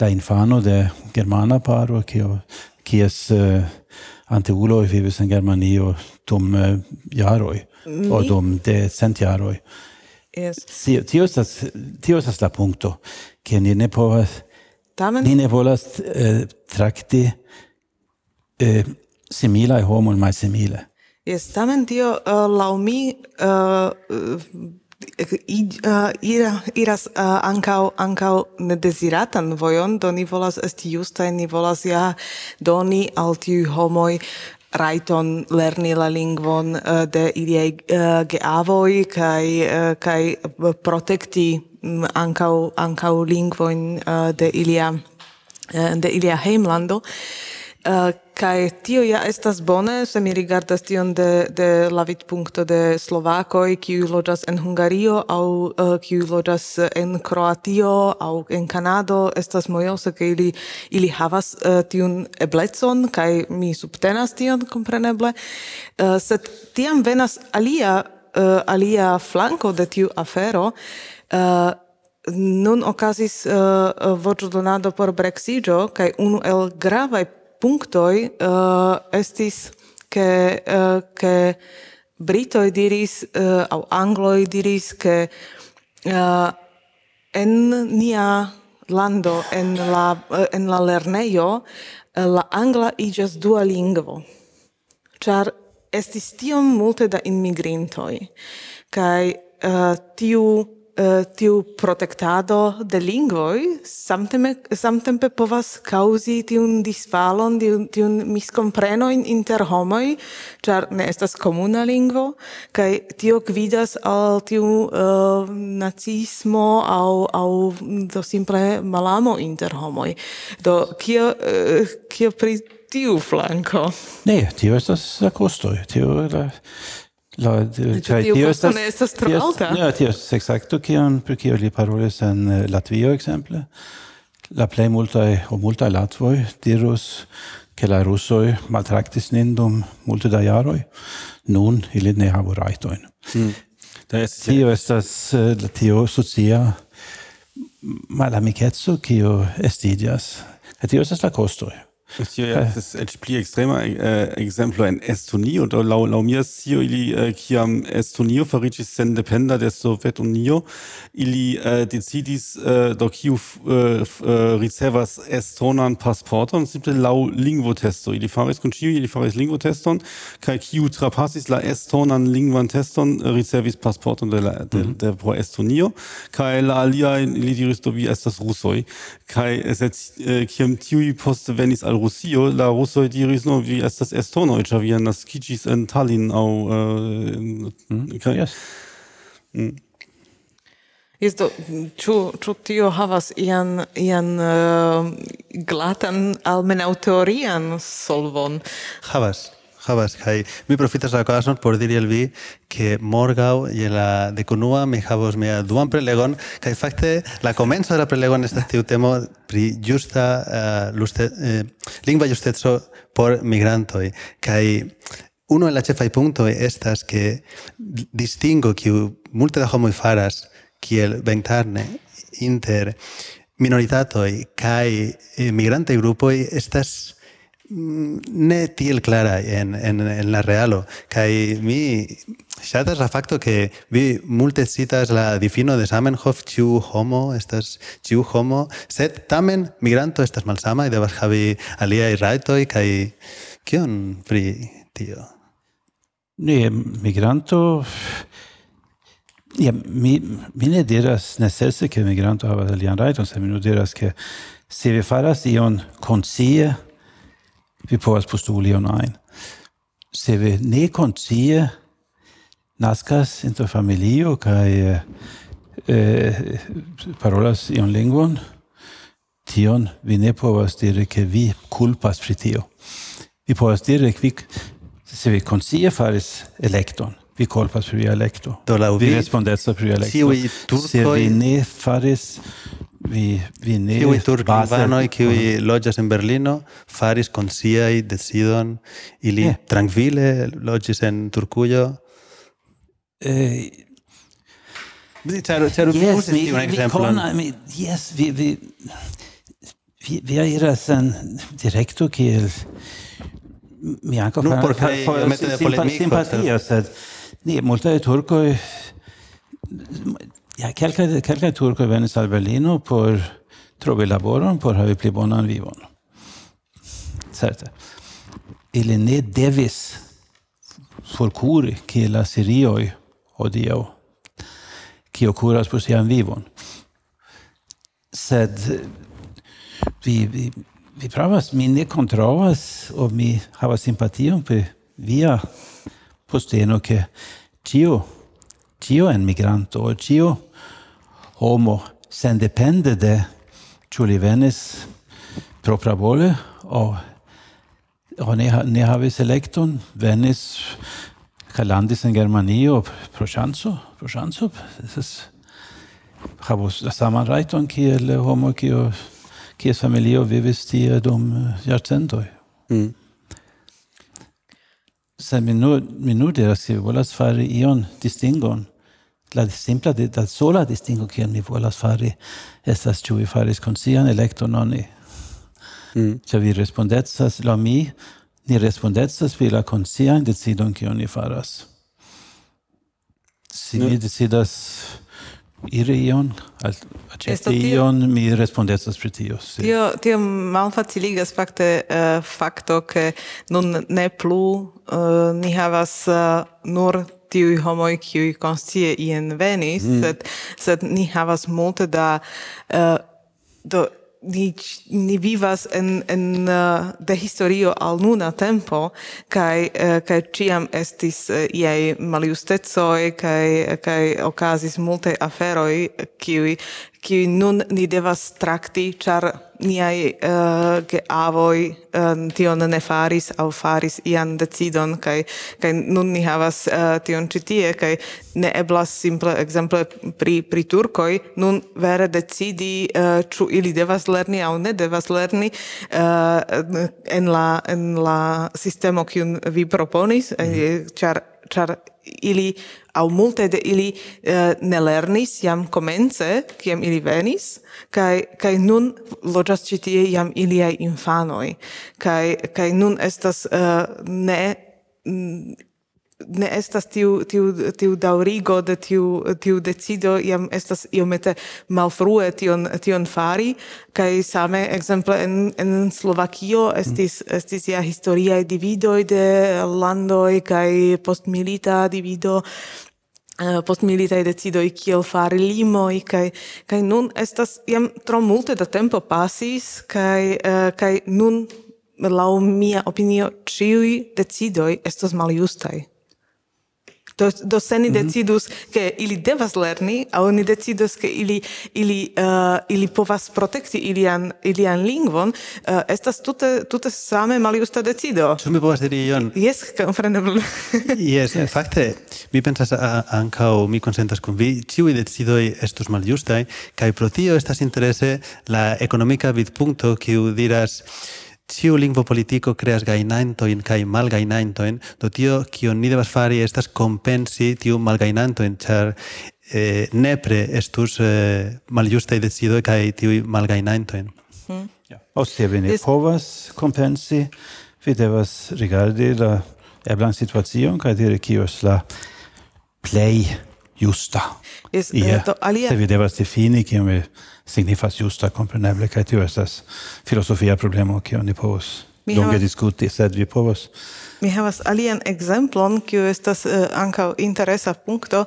E: la infano de germana paro kio kies uh, anteuloj vivis en Germanio dum uh, jaroj o aŭ de cent jaroj.
C: Yes.
E: Tio estas tio estas la punkto ke ni ne povas
C: Tamen...
E: ni ne volas eh, trakti eh, similai homoi malsimile.
C: Yes, tamen tio uh, laŭ mi uh, uh, i, uh, ira, iras uh, ankaŭ ankaŭ nedeziratan vojon, do ni volas esti justaj, ni volas ja doni al tiuj homoj rajton lerni la lingvon uh, de iliaj uh, geavoj kaj uh, kaj protekti mm, um, ankaŭ ankaŭ lingvojn uh, de ilia uh, de ilia heimlando. Uh, kai tio ja estas bone, se mi rigardas tion de, de la vidpunkto de Slovakoj, kiu loĝas en Hungario, aŭ uh, eh, kiu loĝas en Kroatio, aŭ en Kanado, estas mojose, ke ili, ili havas uh, tiun eblecon, kai mi subtenas tion, kompreneble. Uh, sed tiam venas alia, uh, alia flanko de tiu afero, uh, nun okazis uh, voĉdonado por Brexiĝo kaj unu el gravaj punctoi uh, estis ke uh, eh, ke britoj diris uh, au angloj diris ke uh, en nia lando en la uh, en la lernejo uh, la angla iĝas dua lingvo ĉar estis tiom multe da immigrintoi kaj uh, tiu uh, tiu protektado de lingvoj samtempe, samtempe povas kauzi tiun disfalon, tiun, tiun miskomprenoin inter homoj, ĉar ne estas komuna lingvo, kaj tio gvidas al tiu uh, nacismo aŭ, aŭ do simple malamo inter homoj. Do, kio, uh, kio pri tiu flanco?
E: Ne, tio estas la costoi, tio la La eh,
C: cioè tio estas ne estas tro alta.
E: Ja, tio estas ekzakte kion pri kio li parolis en eh, Latvio ekzemple. La plej multaj o multaj latvoj dirus ke la rusoj maltraktis nin dum multe da jaroj. Nun ili ne havu rajtojn. Mm. Tio estas eh, la tio socia malamikeco kio estiĝas. Tio estas la kostoj.
A: Tio estas eĉ pli ekstrema eh, äh, ekzemplo en Estonio, do laŭ laŭ mia scio ili äh, kiam Estonio fariĝis sendependa de Sovetunio, ili eh, decidis do kiu ricevas estonan pasporton simple laŭ lingvotesto. Ili faris kun ĉiuj, ili faris lingvoteston kaj kiu trapasis la estonan lingvan teston ricevis pasporton de la de, de, de pro Estonio. Kaj la aliaj ili diris do vi estas rusoj. Kaj sed kiam tiuj poste venis al Rusio la Russo diris no vi estas estonoj ĉar vi naskiĝis en Tallinn aŭ uh, mm, yes.
C: mm. Isto, ĉu, ĉu tio havas ian, ian uh, glatan, almenaŭ teorian solvon?
D: Havas. havas kaj mi profitas la okazon por diri al vi ke morgaŭ je la dekunua mi havos mia duan prelegon. Kaj fakte la komenco de la prelego estas tiu temo pri justa uh, luste, eh, eh lingva justeco por migrantoj kaj Uno el la ĉefaj punto e estas ke distingo kiu multe da homoj faras kiel ventarne inter minoritatoj kaj eh, migrantaj grupoj estas Mm, ne tiel clara en, en, en la realo. Kai mi shatas la facto que vi multe citas la difino de Samenhof, ciu homo, estas ciu homo, sed tamen migranto estas malsama, y devas havi aliai raitoi, kai kion pri tio?
E: Ne, migranto... Ja, mi, mi ne diras necesse ke migranto havas alian rajton, se mi nu diras, que se vi faras ion consie, vi povas postuli on ein. Se vi ne koncie naskas inter familio kaj eh, eh, parolas ion lingvon, tion vi ne povas diri ke vi kulpas pri tio. Vi povas diri ke vi, se vi koncie faris elekton, vi kulpas pri elekto. Vi respondetas pri elekto. Se vi ne faris y viniles Kiwi
D: Turkmenvano y Kiwi loĝas en Berlino faris konsciaj decidon ili yeah. trankvile loĝis en Turkujo.
E: Eh, Ĉar ĉar yes, uzis tiun ekzemplon. Yes, vi vi vi vi iras en direkto kiel mi
D: no, por
E: sed Ja, kelkaj kelkaj turkoj venis al Berlino por trovi laboron por havi pli bonan vivon. Certe. Ili ne devis forkuri kiel la sirioj hodiaŭ kio kuras por sian vivon. Sed vi, vi, vi pravas, mi ne kontravas, o mi havas simpation per via posteno, ke tio Tio en migranto, tio homo sendepende de ciu li venis propravole o o ne, ne havis electon venis ca landis in Germanio pro chanzo pro ŝanco. es havos la saman rajton kiel homo kio kies familio vivis tie dum jarcentoi Mm. Se mi nu mi nu diras, si volas fari ion distingon la simpla de la sola distingo kiam ni volas fari estas ĉu vi faris konscian elekton oni mm. ĉar vi respondecas la mi ni respondecas pri la konscian decidon kion ni faras si mi decidas iri ion, accepti ion, mi respondecas pri tio.
C: Si. Tio, tio malfaciligas fakte uh, fakto, ke nun ne plu uh, ni havas uh, nur tiui homoi kiui konscie ien venis, mm. sed, sed ni havas multe da uh, do ni ni vivas en en uh, de historio al nuna tempo kai uh, eh, kai ciam estis uh, iei maliustezoi kai kai okazis multe aferoi kiui ki nun ni devas trakti, ĉar niaj eh, uh, geavoj uh, eh, tion ne faris au faris ian decidon kaj kaj nun ni havas uh, tion ĉi tie kaj ne eblas simple exemple pri pri turkoj nun vere decidi uh, uh, ili devas lerni au ne devas lerni uh, en la en la sistemo kiun vi proponis mm. char char ili au multe de ili uh, ne lernis jam komence, kiam ili venis, kai, kai nun loĝas ĉi tie jam iliaj infanoj, kai, kai nun estas uh, ne ne estas tiu tiu tiu daŭrigo de tiu tiu decido jam estas iomete malfrue tion tion fari. Kaj same ekzemple en en Slovakio estis estis ja historiaj dividoj de landoj kaj postmilita divido. Eh, postmilitaj decidoj kiel fari limoj kaj kaj nun estas jam tro multe da tempo pasis kaj eh, kaj nun laŭ mia opinio ĉiuj decidoj estas maljustaj. Do, do se ni mm -hmm. decidus, ke ili devas lerni, a oni decidus, ke ili, ili, uh, ili povas protekti ilian, ilian lingvon, uh, estas tute, tute same maliusta decido.
D: Ĉu mi povas diri ion?
C: Yes, kompreneble.
D: yes, yes, fakte, mi pensas ankaŭ, mi konsentas kun vi, ĉiuj decidoj estus maljustaj, kaj pro tio estas interese la ekonomika vidpunkto, kiu diras ciu lingvo politico creas gainantoin kai malgainantoin, do tio kio ni devas fari estas compensi tiu malgainantoin, char eh, nepre estus eh, maljustai decido kai tiu malgainantoin.
E: Hmm. Ja. ostia vi ne povas compensi, vi devas rigardi la eblan situacion kai dire kios la play justa.
C: Is, yeah. uh,
E: alia... se vi devas defini kiam vi signifas justa compreneble kaj tio estas filosofia problemo kion ni povos Mi longe havas, diskuti, sed vi povos.
C: Mi havas alian ekzemplon, kiu estas uh, ankaŭ interesa punkto.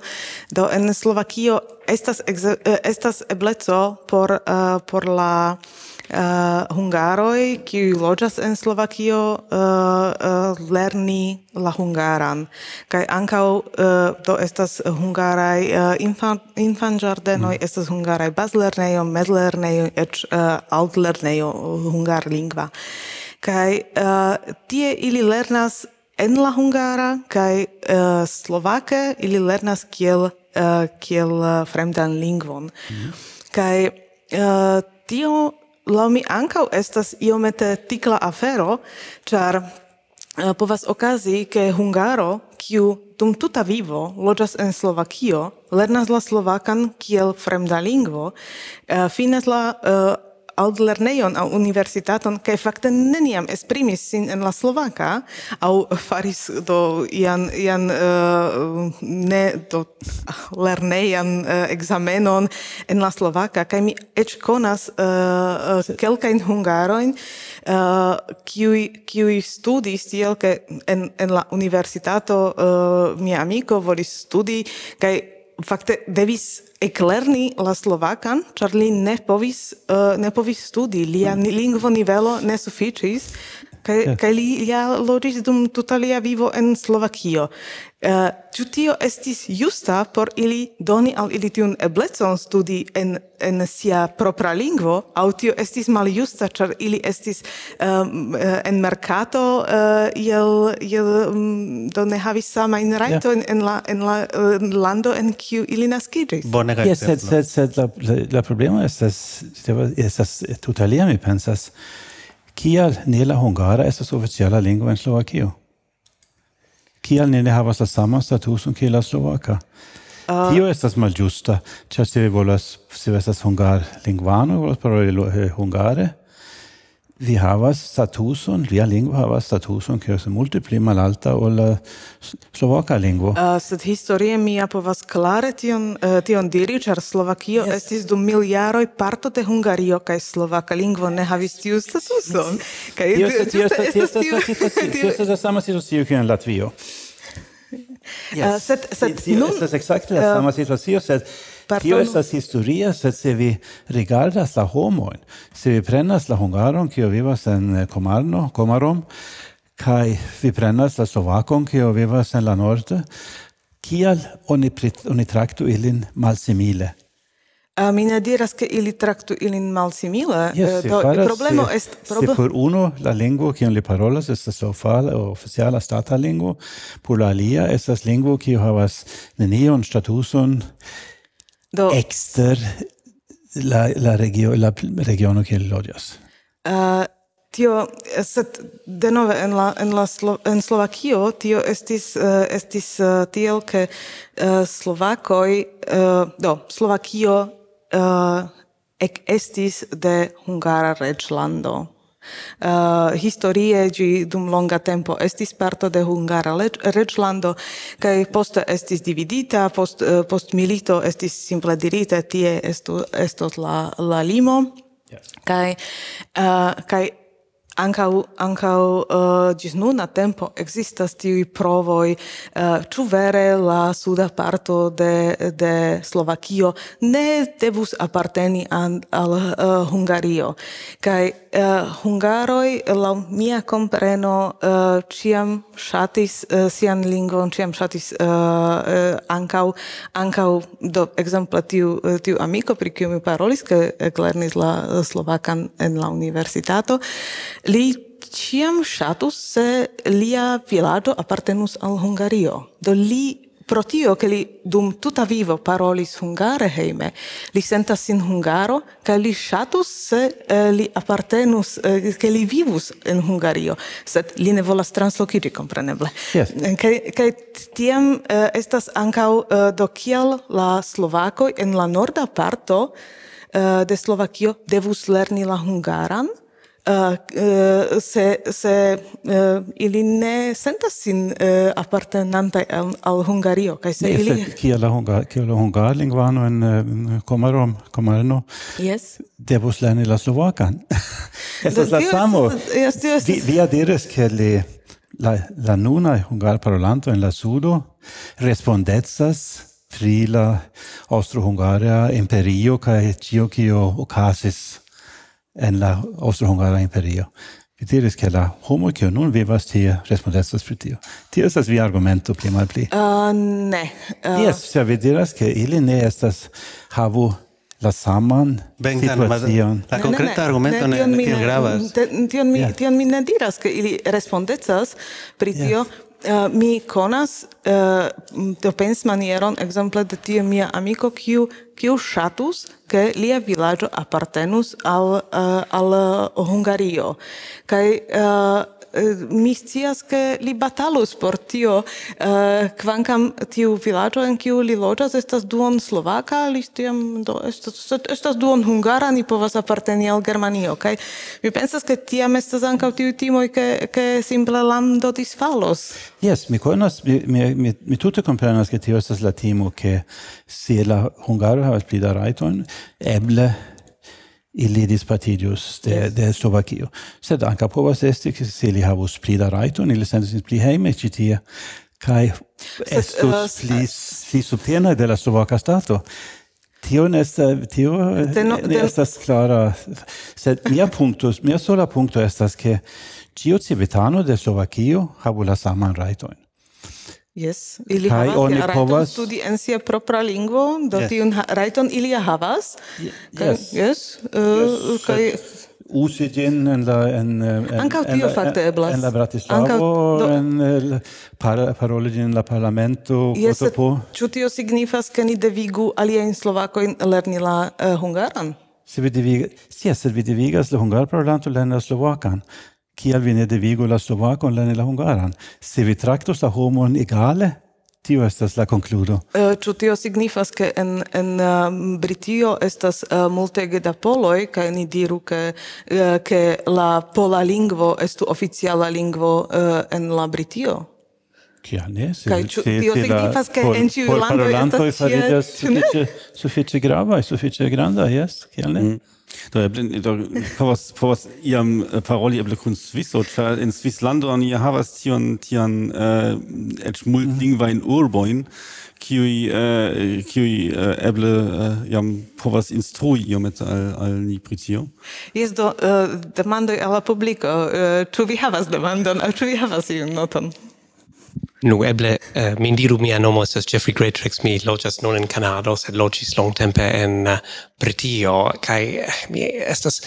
C: Do en Slovakio estas, uh, estas ebleco por, uh, por la uh, hungaroj kiuj loĝas en Slovakio uh, uh, lerni la hungaran kaj ankaŭ uh, do estas hungaraj uh, infan infanĝardenoj mm. estas hungaraj bazlernejo mezlernejo eĉ uh, altlernejo hungarlingva kaj uh, tie ili lernas en la hungara kaj uh, slovake ili lernas kiel uh, kiel uh, fremdan lingvon mm. kaj uh, tio lau mi ancau estas iomete tikla afero, char uh, eh, povas okazi, ke Hungaro, kiu dum tuta vivo loĝas en Slovakio, lernas la slovakan kiel fremda lingvo, eh, uh, finas la uh, altlernejon au universitaton kaj fakte neniam esprimis sin en la slovaka aŭ faris do ian ian uh, ne do lernejan eh, uh, ekzamenon en la slovaka kaj mi eĉ konas uh, uh, kelkajn hungarojn kiuj uh, kiuj studis tiel ke en en la universitato uh, mia amiko volis studi kaj fakte devis eklerni la slovakan, ĉar li ne povis uh, ne povis studi, lia lingvo nivelo ne sufiĉis. Kaj kai kaj li ja loĝis dum tuta lia vivo en Slovakio. Uh, ĉu tio estis justa por ili doni al ili tiun eblecon studi en en sia propra lingvo, aŭ tio estis maljusta, ĉar ili estis um, en merkato eh, uh, iel um, mm, do ne havis samajn rajtojn yeah. en la en la en lando en kiu ili naskiĝis.
D: Bone kaj
E: yes, sed sed sed la la, la problemo estas estas tutalia mi pensas. Kial ne la hungara estas oficiala lingua en Slovakio? Kial ni ne havas la sama statuson kiel la slovaka? Uh, Tio estas malĝusta, ĉar se vi volas, se vi estas hungarlingvano, volas paroli eh, hungare, vi havas statuson, lia lingvo havas statuson, kiu estas multe pli malalta ol eh, slovakia lingvo.
C: Uh, sed historie mi povas klare tion, uh, tion diri, ĉar Slovakio yes. estis dum miliaroj parto de Hungario kaj slovaka lingvo ne havis tiu statuson. Kaj
E: tio estas la sama situacio kiel en Latvio. Yes.
C: Uh, sed, sed,
E: tio estas ekzakte la ah. sama situacio, sed Tio estas historia, sed se vi rigardas la homoin, se vi prenas la hungaron, kio vivas en eh, Komarno, Komarom, kai vi prenas la slovakon, kio vivas en la norte, kial oni, prit, oni traktu ilin malsimile?
C: Uh, mi ne diras ke ili traktu ilin malsimile,
E: yes, eh,
C: do problemo est
E: problem.
C: Se
E: por uno la lingvo kiun li parolas estas la ofala oficiala stata lingvo, por la alia estas lingvo kiu havas nenion statuson
C: Do
E: ekster la la regio la regiono che lodias.
C: Uh, eh, tio eh, sed denove en la en la Slo, en Slovakio tio estis uh, estis uh, tiel ke uh, Slovakoj uh, do Slovakio uh, ek estis de hungara reĝlando. Uh, historie gi dum longa tempo estis parto de Hungara reĝlando kaj poste estis dividita, post uh, post milito estis simple dirite tie estu estos la la limo. Yes. Kaj uh, kaj ancau ancau uh, gis nuna tempo existas tiui provoi uh, ĉu vere la suda parto de de Slovakio ne devus aparteni an, al uh, Hungario kaj Eh, uh, hungaroi la mia compreno uh, eh, ciam shatis uh, eh, sian lingvon, ciam shatis uh, uh, ancau ancau do ekzemple tiu tiu amico pri kiu mi parolis, ke eklernis la slovakan en la universitato, li ciam shatus se lia vilaĝo appartenus al Hungario. Do li pro tio che li dum tuta vivo parolis hungare heime, li sentas sin hungaro ca li shatus se eh, li appartenus, eh, ke li vivus in Hungario, sed li ne volas translokiĝi compreneble.
E: Yes.
C: Eh, kaj kaj tiam eh, estas ancau eh, do kiel la Slovakoj en la norda parto eh, de Slovakio devus lerni la hungaran uh, se, se uh, ili ne sentas sin uh, appartenantaj al, al Hungario kaj se
E: yes,
C: ili
E: kiel la hungar, kiel la hungarlingvano en uh, komarom komarno
C: yes.
E: devos lerni la slovakan. Estas la samo.
C: yes, yes,
E: vi, via diris ke li la la nuna hungarparolanto en la sudo respondecas pri la austro-hungaria imperio kaj tio kio okazis en la Austro-Hungara imperio. Vi diris che la homo che non vivas tie respondestas pri tio. Tio estas via argumento pli malpli.
C: Uh, ne. Uh...
E: Yes, se vi diras che ili ne estas havu la saman situacion.
D: La concreta argumento ne,
C: ne,
D: ne gravas.
C: Tion mi, tion mi ne diras, che ili respondecas pri tio, Uh, mi conas uh, do pens manieron exemple de tiu mia amico kiu kiu ŝatus, ke lia vilaĝo apartenus al eh, al eh, Hungario. Kaj eh, mi scias ke li batalus por tio uh, kvankam tiu vilaĝo en kiu li loĝas estas duon slovaka li tiam do estas estas duon hungara ni povas aparteni al Germanio kaj mi pensas ke tiam estas ankaŭ tiu timoj ke ke simple lando disfalos
E: jes mi konas mi mi, mi, mi tute komprenas ke tio estas la timo ke se la hungaro havas pli da rajtojn, eble ili partidius de, yes. de Slovakio. Sed anca povas esti, se ili havus pli da rajtojn, ili sentis pli hejme ĉi tie, kaj estus pli, pli subtenaj de la Slovaka stato. Tio ne estas tio ne estas clara. Sed mia punkto, mia sola punkto estas ke ĉiu civitano de Slovakio havu la saman rajtojn.
C: Yes, ili
E: Kai
C: havas
E: oni povas
C: studi en sia propra lingvo, do
D: yes.
C: tiun rajton ili havas.
E: Yes.
C: Yes. Uh, yes.
E: Kaj usi ĝin en la en eh, en
C: ankaŭ tio fakte eblas
E: en la Bratislavo en eh, par, paroli ĝin en la parlamento
C: yes,
E: po
C: ĉu tio signifas ke ni devigu aliajn slovakojn lerni la hungaran
E: se vi devigas se vi devigas la hungarparlanto lerni la slovakan kiel vi ne devigu la slovakon lerni la hungaran. Se vi traktos la homon egale, tio estas la konkludo.
C: Uh, eh, ĉu tio signifas ke en en uh, Britio estas uh, multege da poloj kaj ni diru ke eh, ke la pola lingvo estu oficiala lingvo en la Britio?
E: Ja, ne, se,
C: Kaj, ĉu tio signifas, ke en ciu
E: lando
C: estas
E: tiel...
C: Parolantoj fariĝas
E: sufiĉe, sufiĉe gravaj, sufiĉe granda, jes, kial ne? Mm.
A: Do eble do povas povas iam eh, paroli eble kun Sviso, ĉar en Svislando oni havas tion tian uh, eĉ multlingvajn mhm. urbojn, kiuj uh, kiuj uh, eble uh, jam povas instrui iomete al al ni pri tio.
C: Jes do uh, demandoj al la publiko, ĉu uh, vi havas demandon aŭ ĉu vi havas iun noton?
G: Nu, eble, uh, min diru mia nomo estas Jeffrey Greatrex, mi loĝas nun en Kanado, sed loĝis longtempe en eh, Britio, kaj eh, mi estas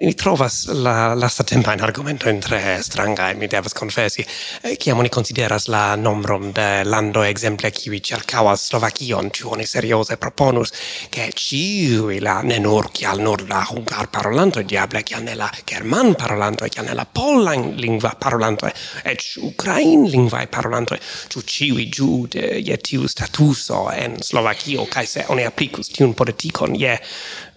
G: mi trovas la lasta tempa in argomento in tre stranga e mi devas confessi eh, che amoni consideras la nombron de lando exemple qui cercavas Slovakion ci oni seriose proponus che ci la ne nur che al nur la hungar parolanto diable che nella german parolanto che nella polan lingua parolanto e ukrain lingua parolanto ci ci giu de je tiu statuso en Slovakio kai se oni aplicus tiun politikon je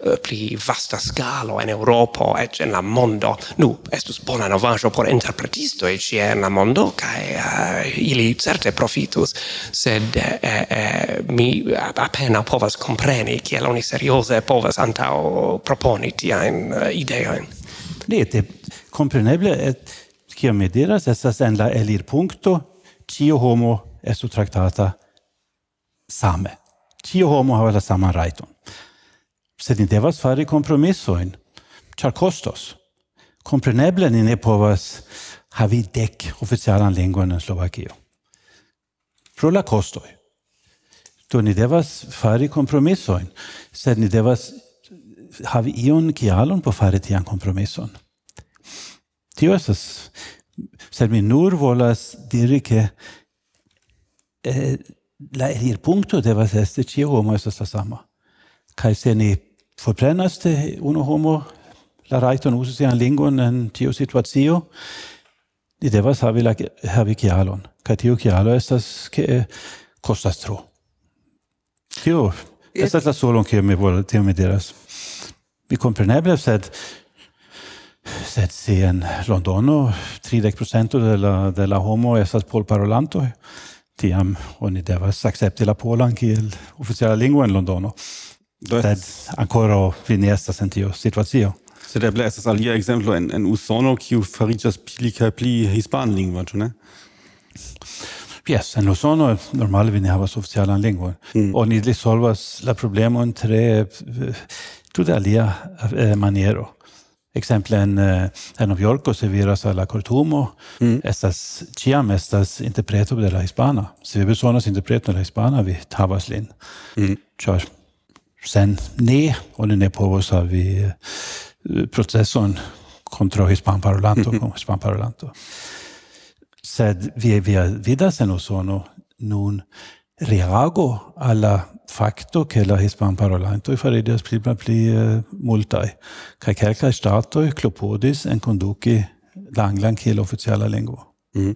G: Eh, uh, pli vasta scalo en Europo et en la mondo. Nu estus bona novajo por interpretisto e ci en la mondo kai uh, eh, ili certe profitus sed eh, eh, mi appena povas compreni che oni seriose povas antao proponi tiajn uh, ideojn.
E: Lete compreneble et kiam mi diras estas en la elir punkto cio homo estu traktata same. Cio homo havas la saman rajton sed ni devas fari kompromisojn, ĉar kostos. Kompreneble ni ne povas havi dek oficialan lingvon en Slovakio. Pro la kostoj. Do ni devas fari kompromisojn, sed ni devas havi ion kialon por fari tian kompromison. Tio estas, sed mi nur volas diri ke eh, la elirpunkto devas esti ĉio homo estas la sama. Kaj se ni forprenas de unu homo la rajton uzi sian lingon en tiu situacio, ni devas havi, la, havi kialon. Kaj tiu kialo estas ke kostas tro. Tio estas la solon kiu mi volas tio mi diras. Mi compreneble, sed sed se en Londono 30% de la de la homo estas polparolantoj tiam oni devas akcepti la polan kiel oficiala lingvo en Londono. Sed ancora vi ne estas en tiu situacio.
A: Sed eble estas alia ekzemplo en, en Usono, kiu fariĝas pli kaj pli hispanlingva, ĉu ne?
E: Yes, en Usono normale vi ne havas oficialan lingvon. Mm. Oni solvas la problemon tre tute alia eh, maniero. Exemple en eh, en Novjorko serveras al la kortumo mm. estas ĉiam estas interpreto de la hispana. Se vi bezonas interpreto de la hispana, vi havas lin. Mm. Ĉar sen ne, oni ne eh, proceson kontraŭ hispanparolanto mm hispanparolanto. Sed vi, vi vidas en Usono nun reago alla facto che la hispanparolantoj fariĝas pli pli pli uh, multaj kaj kelkaj ŝtatoj klopodis enkonduki la anglan kiel oficiala lingvo.
A: Mhm.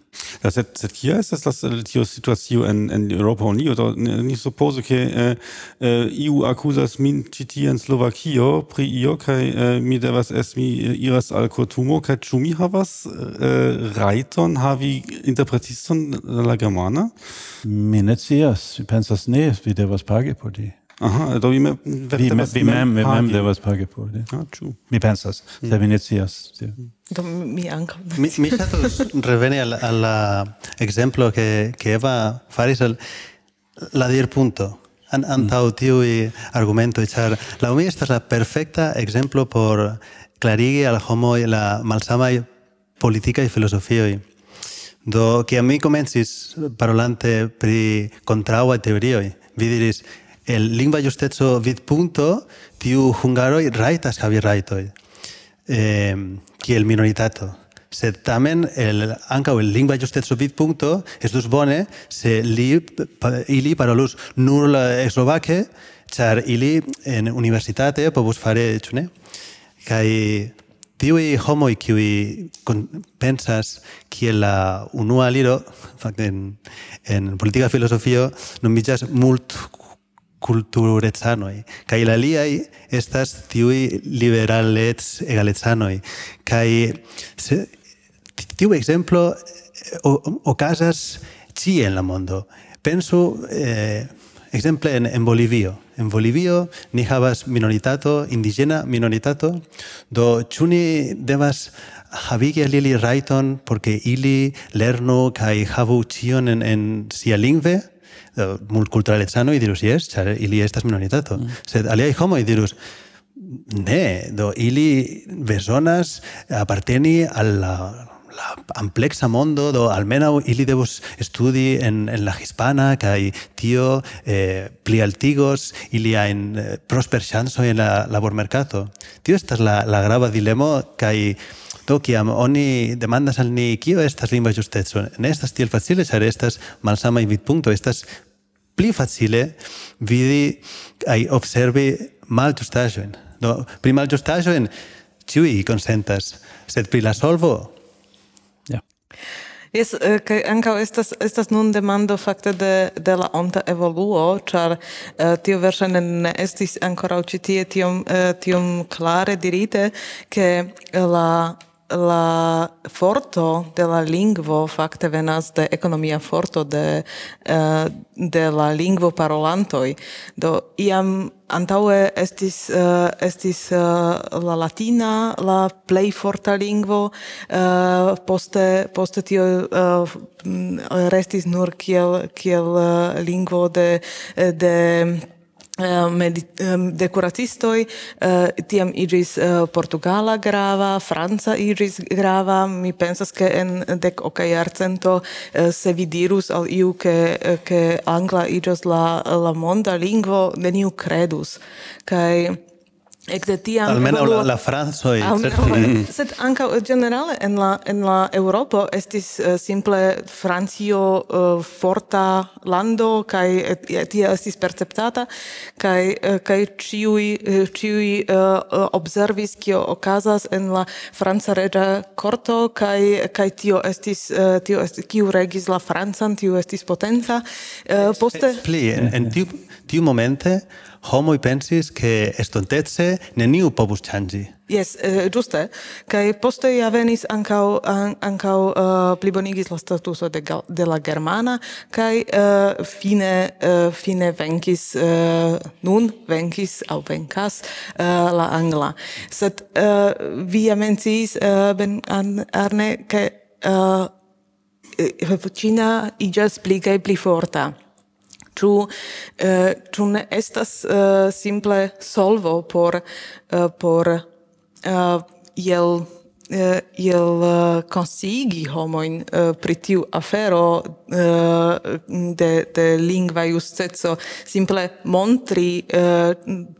A: Sed, sed kia estas la tio situacio en, en Europa Unio? Do, ni pose ke eh, äh, äh, eh, iu akuzas min ĉi tie en Slovakio pri io kaj eh, mi devas es mi iras al Kortumo kaj ĉu mi havas eh, rajton havi interpretiston la germana?
E: Mi ne scias, mi pensas ne, vi devas pagi por di
A: Aha, do vi mem
E: vi, vi mem, mem, mem devas pagi por di.
A: Ah, ĉu.
E: Mi pensas, mm. sed ne scias. Mm.
C: Do mi anco.
D: Mi, mi status reveni al, la exemplo que, que Eva faris al la dir punto. An, antau mm. tiui argumento, char la umi estas la perfecta exemplo por clarigi al homo la malsamai politica e filosofioi. Do, que a mi comencis parolante pri contraua teorioi, vi diris, el lingua justezzo vid punto, tiu hungaroi raitas havi raitoi eh, kiel minoritato. Sed tamen el ankaŭ el lingva justeco es estus bone se li pa, ili parolus nur la eslovake ĉar ili en universitate povus fare ĉu ne? Kaj tiui homoi qui pensas que la unua liro, en, en politica filosofio, nomigas mult culturezanoi kai la liai estas tiui liberalets egaletsanoi, kai se, tiu exemplo ocasas ci en la mondo. penso eh, exemple, en, en Bolivio. En Bolivio ni havas minoritato, indigena minoritato, do chuni devas havigi al ili raiton porque ili lernu kai havu ĉion en, en sia lingve? uh, i dirus yes, char, ili estas minoritato. Mm. Sed aliai homo i dirus, ne, do ili besonas aparteni al la la amplexa mondo do almenaŭ ili devos studi en en la hispana kai tio eh, pli altigos ili en eh, prosperŝancojn en la labor mercato Tio estas la, la grava dilemo kai do kiam oni demandas al ni kio estas lingua justeco ne estas tiel facile ĉar estas malsama in punto estas pli facile vidi ai observi mal giustajoin. Do, pri mal giustajoin ciui consentas, sed pri la solvo...
E: Ja.
C: Yes, eh, kaj eh, anka estas estas nun demando fakte de de la onta evoluo, char uh, eh, tio verŝajne ne estis ankoraŭ ĉi tie tiom uh, tiom klare dirite, ke la la forto de la lingvo fakte venas de ekonomia forto de eh, de la lingvo parolantoj. Do iam antaŭe estis eh, estis eh, la latina la plej forta lingvo poste poste tio restis nur kiel kiel lingvo de de uh, um, decoratistoi uh, tiam igis uh, Portugala grava, Franca igis grava, mi pensas che en dec oca iarcento uh, se vi dirus al iu che, che angla igis la, la monda lingvo neniu credus, cae Ekde tiam
D: almeno la, la franco e
C: certi sed anka generale en la en la Europo estis uh, simple Francio uh, forta lando et tia estis perceptata kai uh, eh, kai ciui ciui uh, observis kio okazas en la franca reda corto kai kai tio estis uh, tio estis kiu regis la francan tio estis potenca. Uh, poste
D: pli en, en tiu tiu momente homoi pensis che estontezze neniu povus changi.
C: Yes, eh, giuste. Kai poste ja venis ancau, an, ancau uh, eh, plibonigis la statuso de, de la Germana, kai uh, fine, uh, fine venkis uh, nun venkis au venkas uh, la Angla. Sed uh, via mencis, uh, ben an, Arne, ke uh, Cina igas pli kai pli forta. Ĉu eh, ĉu uh, ne estas uh, simple solvo por uh, por uh, iel uh, iel uh, konsigi homojn uh, pri tiu afero uh, de de lingva justeco simple montri uh,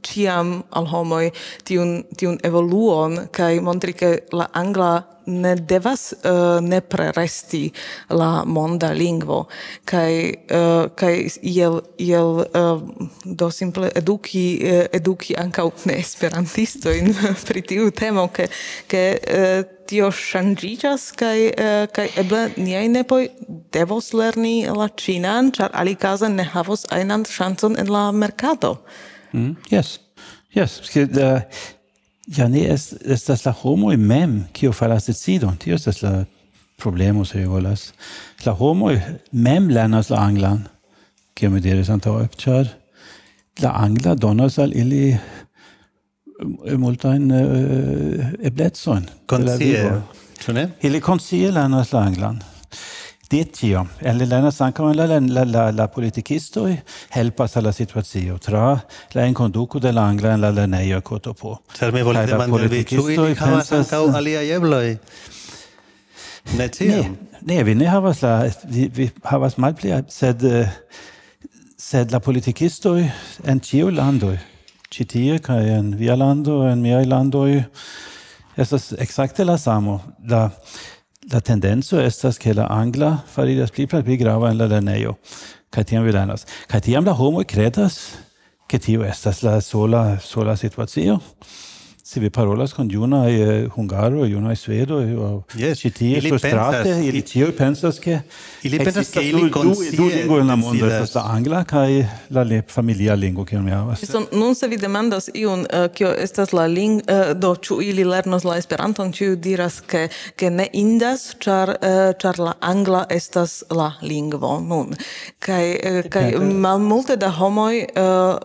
C: ĉiam al homoj tiun tiun evoluon kaj montri ke la angla ne devas uh, ne preresti la monda lingvo. Kaj uh, kaj iel iel uh, eh, do simple eduki uh, eduki ankaŭ ne esperantisto in pri tiu temo ke ke uh, tio ŝanĝiĝas kaj uh, kaj eble niaj nepoj devos lerni la ĉinan ĉar alikaze ne havos ajnan ŝancon en la merkato.
E: Mm, yes. Yes, uh, Ja, ne, es, es das la homo im mem, kio falas decidon, tio es la problemo, se vi volas. La homo mem lernas la anglan, kio mi diris antau, char la angla donas al ili eh, multain uh, eblezzoin.
D: Consie,
E: ne? Ili consie lernas la anglan Ditio, el lenas ankaŭ en la, la, la, la politikisto helpas al la situacio tra la enkonduko de la angla en la lerneja kotopo.
D: Ĉar mi volas demandi ĉu ili havas ankaŭ aliaj ebloj? Ne tiam.
E: Ne, ne, vi ne havas la vi, vi havas malpli sed sed la politikistoj en tio landoj ĉi tie en via lando en miaj landoj estas ekzakte la samo. La la tendenzo estas che la angla faridas pli pli grava en la lernejo kaj tiam velenas kaj tiam la homo kredas ke tio estas la sola sola situacio? se vi parolas con junai hungaroj, junai svedoj,
D: yes.
E: ĉi tie
D: surstrate,
E: ili ti pensas ke
D: ili pensas
E: ke
D: ili konscie
E: du lingo en la mondo estas la angla kaj la familia lingvo che mi havas.
C: So, nun se vi demandas iun eh, kio estas la ling eh, do ĉu ili lernos la Esperanton, ĉiu diras ke ke ne indas, ĉar eh, ĉar la angla estas la lingvo nun. Kaj kaj malmulte da homoj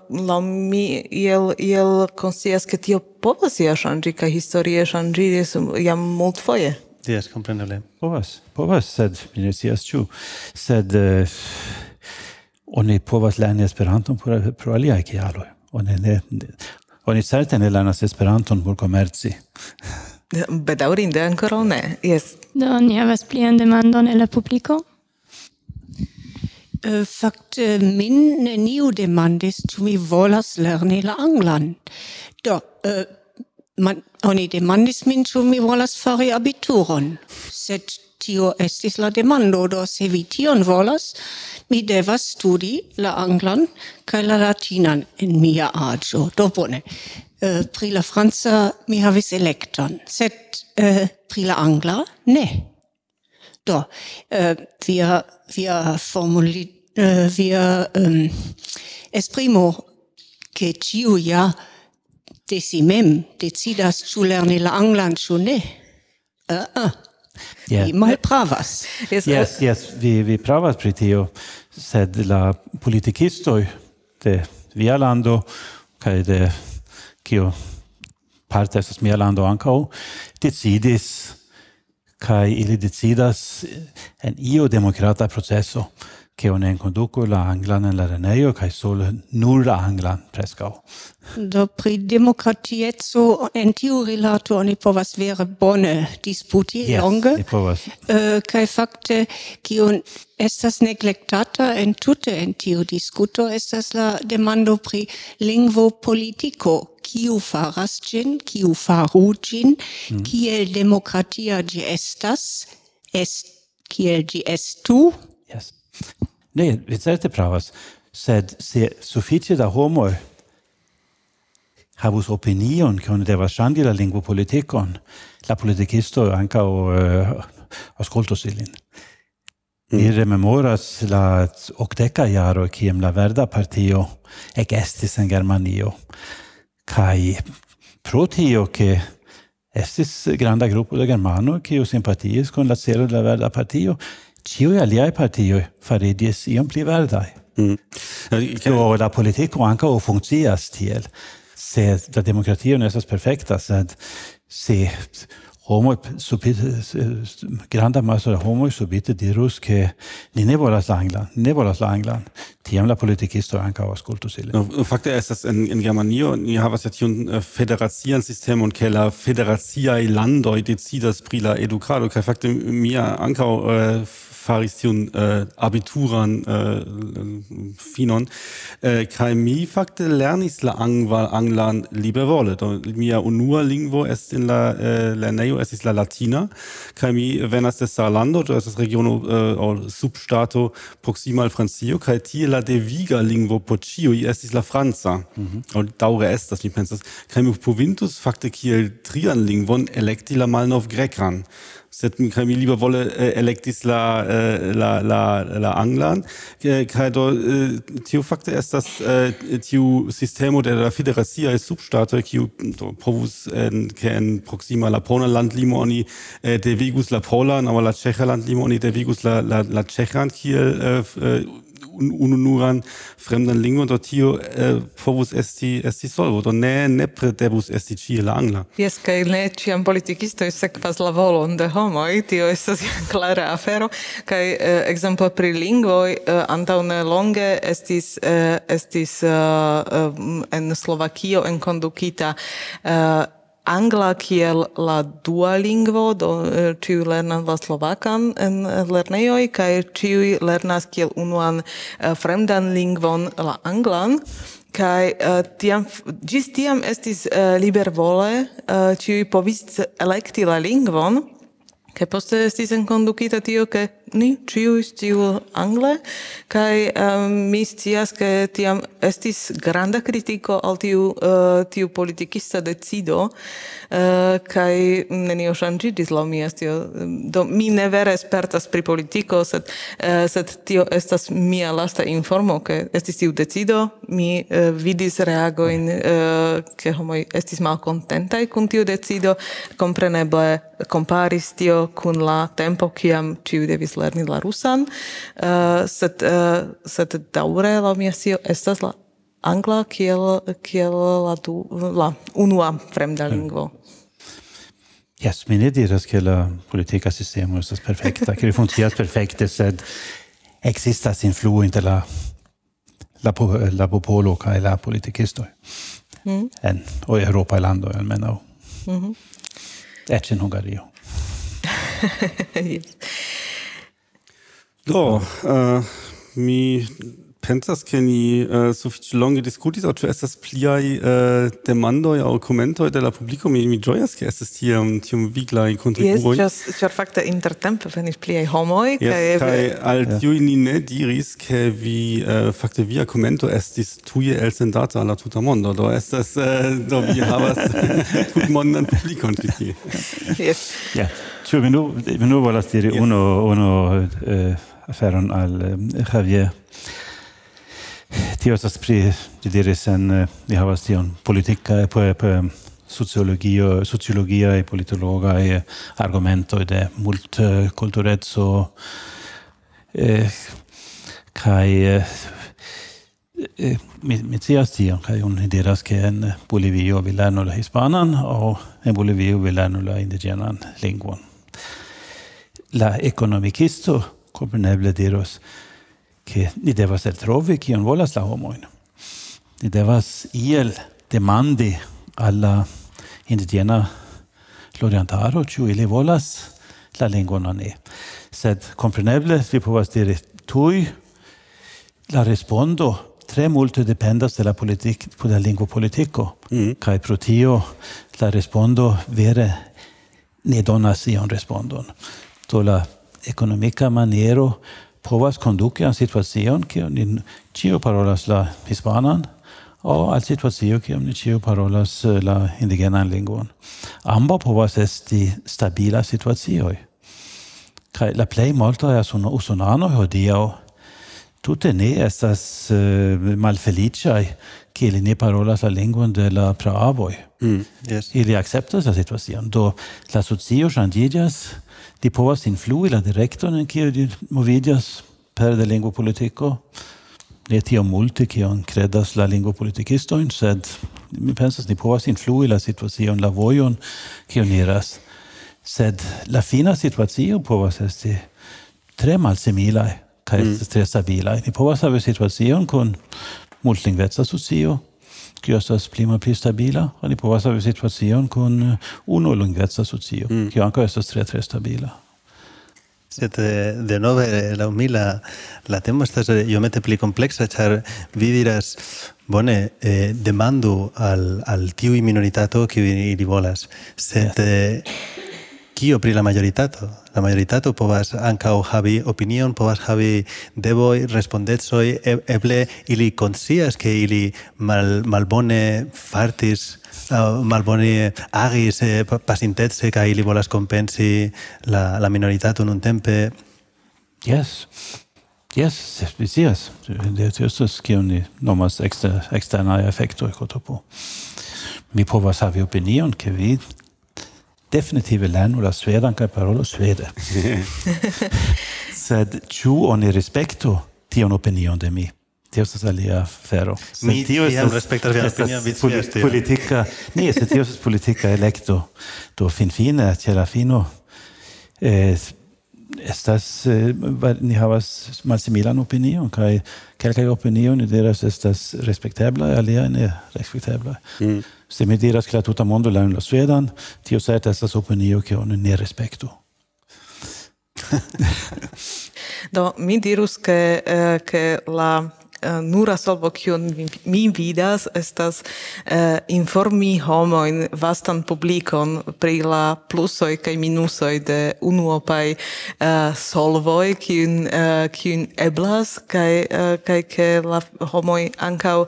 C: laŭ mi iel iel konscias ke tio povas ja ŝanĝi kaj historie ŝanĝiris jam multfoje.
D: Yes, kompreneble.
E: Povas, povas, sed mi ne scias ĉu. Sed uh, oni povas lerni Esperanton por, pro aliaj kialoj. Oni ne, ne oni certe ne lernas Esperanton por komerci.
C: Bedaŭrinde ankoraŭ ne. Yes.
F: Do ni havas plian demandon el la publiko.
B: Uh, fakte min neniu demandis, ĉu mi volas lerni la anglan. Do Äh, man, oni demandis min, ĉu mi volas fari abituron, sed tio estis la demando, do se vi tion volas, mi devas studi la anglan kaj la latinan en mia aĝo. Do bone, Uh, pri la franca mi havis elekton, sed uh, pri la angla ne. Do, eh, via, via formuli, eh, via um, esprimo, che ciu ja de si mem decidas ĉu lerni la anglan ĉu ne. Uh -uh.
E: Yeah.
B: Vi malpravas.
C: Yes,
E: yes, yes, vi, vi pravas pri tio, sed la politikistoj de via lando kaj de kio parte estas mia lando ankaŭ decidis kaj ili decidas en io demokrata proceso che onen conduco la anglan en la renejo kaj sol nur la anglan preskaŭ.
B: Do pri demokratieco en tiu rilato oni povas vere bone disputi
E: yes, longe.
B: Uh, eh, kai fakte kio estas neglectata en tute en tiu diskuto estas la demando pri lingvo politico kiu faras gin kiu faru gin mm. kiel demokratia gi estas, est, kiel gi estu,
E: yes. Ne, vi certe pravas, sed se sufficie da homoj havus opinion, kion devas ŝangi la lingvopolitikon, la politikisto ankaŭ eh, uh, aŭskultos ilin. Mm. Ni rememoras la okdeka jaro kiam la Verda Partio ekestis en Germanio. Kaj pro tio ke estis granda grupo de germano kiu simpatiis kun la celo de la Verda Partio, ĉiuj aliaj partioj fariĝis iom pli verdaj. Do la politiko ankaŭ funkcias tiel. Se la demokratio ne estas perfekta, sed se homo subite, granda maso da homo subite dirus ke ni ne volas la anglan, ne volas la anglan, tiam la politikisto ankaŭ aŭskultus ilin.
A: No, Fakte estas en, en Germanio ni havas ja tiun uh, federacian sistemon ke la federaciaj landoj decidas pri la edukado kaj fakte mia ankaŭ uh, faris tiun uh, abituran uh, finon. Uh, kaj mi fakte lernis la angva anglan libervole do mia unua lingvo est in la uh, lernejo estis la latina. Kaj mi venas de Sarlando do estas regiono uh, aŭ subŝtato proksima al Francio. Kaj tie la deviga lingvo por ĉiuj estis la franca. Mm -hmm. aŭ daŭre estas mi pensas. Kaj mi provintus fakte kiel trian lingvon elekti la malnovgrekan sed kaj mi lieber wolle äh, elektis la äh, la la la anglan. Äh, kaj do äh, tiu fakte estas tiu sistemo de la federacia subŝtato kiu do povus en ke en proksima la pola landlimo oni devigus la polan aŭ la ĉeĥa landlimo oni devigus la la la ĉeĥan kiel ununuran fremdan lingvon do tio eh, povus esti esti solvo. Do ne nepre devus esti ĉie la angla.
C: Jes kaj ne ĉiam politikistoj sekvas la volon de homoj tio estas ja klara afero. Kaj eh, ekzemplo pri lingvoj eh, antaŭ ne longe estis eh, estis eh, eh en Slovakio enkondukita eh, angla kiel la dua lingvo, do eh, ciu lernas la slovakan en eh, lernejoj, kaj ciu lernas kiel unuan eh, fremdan lingvon la anglan, kai uh, tiam gis tiam estis uh, libervole uh, ciu povis elekti la lingvon, kai poste estis enkondukita tio, ke ni ciu sciu angle, kai um, mi scias ke tiam estis granda kritiko al tiu, uh, tiu politikista decido, uh, kai nenio shangigis lau mi estio. Do, mi ne vere spertas pri politiko, sed, uh, sed tio estas mia lasta informo, ke estis tiu decido, mi uh, vidis reagoin, uh, ke homoj estis malcontentai kun tiu decido, kompreneble komparis tio kun la tempo kiam ciu devis lerni la rusan, uh, sed, uh, sed daure la mia scio estas la angla kiel, kiel la, du, la unua fremda mm. lingvo.
E: Yes, mi ne diras ke la politika sistema estas perfekta, ke li funkcias perfekte, sed existas influo inter la la, po, la popolo kaj la politikistoj mm. en o Eŭropaj lando, almenaŭ. Mm -hmm. Eĉ in Hungario.
C: yes.
A: Do, uh, mi pensas che ni äh, uh, sufiĉe longe diskutis aŭ ĉu estas pliaj uh, demandoj aŭ komentoj de la publiko. Mi mi ĝojas ke estas tiam tiom viglaj kontribuoj.
C: jes ĉar fakte intertempe venis pliaj homoj
A: yes,
C: kaj
A: kaj al tiuj ni ne diris ke vi uh, fakte via komento estis tuje elsendata al la tuta mondo. Do estas uh, do vi havas tutmondan publikon ĉi tie.
C: Jes
E: ja. Ĉu mi nur mi nur volas diri
A: yes.
E: unu unu uh, aferon al eh, Javier. Tio estas pri, li diris, en, eh, li havas tion politica, e eh, sociologio, sociologia e politologa e argomento de mult culturezzo eh, kai eh, mi mi cias tion kai un diras ke en Bolivio vi lernu la hispanan o en Bolivio vi lernu la indigenan lingvon la economicisto kompreneble diros che ni devas el trovi kion volas la homoin. Ni devas iel demandi alla indigena lorientaro, ciu ili volas la lingvon aŭ ne. Sed compreneble, vi povas diri tui, la respondo tre multe dependas de la politik de la lingvo politiko mm. pro tio la respondo vere ne donas ion respondon. Do la economica maniero povas conduci an situacion che ni cio parolas la hispanan o al situacio che ni cio parolas la indigenan lingvon. Ambo povas esti stabila situacioj. Kai la plej multaj usonanoj hodiaŭ tutte ne estas uh, malfeliĉaj che ili ne parolas la lingvon de la praavoj.
D: Mm, yes.
E: Ili acceptas la situacion. Do la socio ŝanĝiĝas, di povas influi la directon en kiu di moviĝas per de lingvopolitiko. Ne tiom multe kion kredas la lingvopolitikistojn, sed mi pensas ni povas influi la situacion, la vojon kion iras. Sed la fina situacio povas esti tre malsimilaj kaj mm. tre stabilaj. Ni povas havi situacion kun multlingveca socio, kio estas pli malpli stabila, oni povas havi situacion kun eh, unu longveca socio, mm. kio ankaŭ estas tre tre stabila.
D: Sed eh, de nove la mi la, la temo estas eh, iomete pli kompleksa, ĉar vi diras bone eh, demandu al al tiuj minoritato kiu ili volas, sed eh, kio pri la majoritato? La majoritato povas ankaŭ havi opinion, povas havi devoj, respondecoj, eble ili konscias ke ili mal, malbone fartis, malbone agis eh, pasintece kaj ili volas kompensi la, la minoritato nuntempe.
E: Yes. Yes, yes. Yes, estas kion ni nomas ekster, eksternaj efektoj kotopo. Mi povas havi opinion, ke vi definitive lernu la svedan kaj parolu svede. Sed ĉu oni respektu tion opinion de mi? Tio estas alia afero.
D: Mi tio estas respektas vian opinion vi polit
E: politika. Ne, sed tio estas politika elekto. Do finfine ĉe la fino eh, estas eh, ni havas malsimilan opinion kaj kelkaj opinion diras estas respektebla alia ne respektebla mm. se mi diras ke la tuta mondo lernu la svedan tio certe estas opinio ke oni ne respektu
C: do mi dirus ke eh, ke la Eh, nura solvo kiun mi vidas estas eh, informi homoin vastan publikon pri la plusoj kaj minusoj de unuopaj eh, solvoj kiun eh, kiun eblas kaj eh, kaj ke la homoj ankaŭ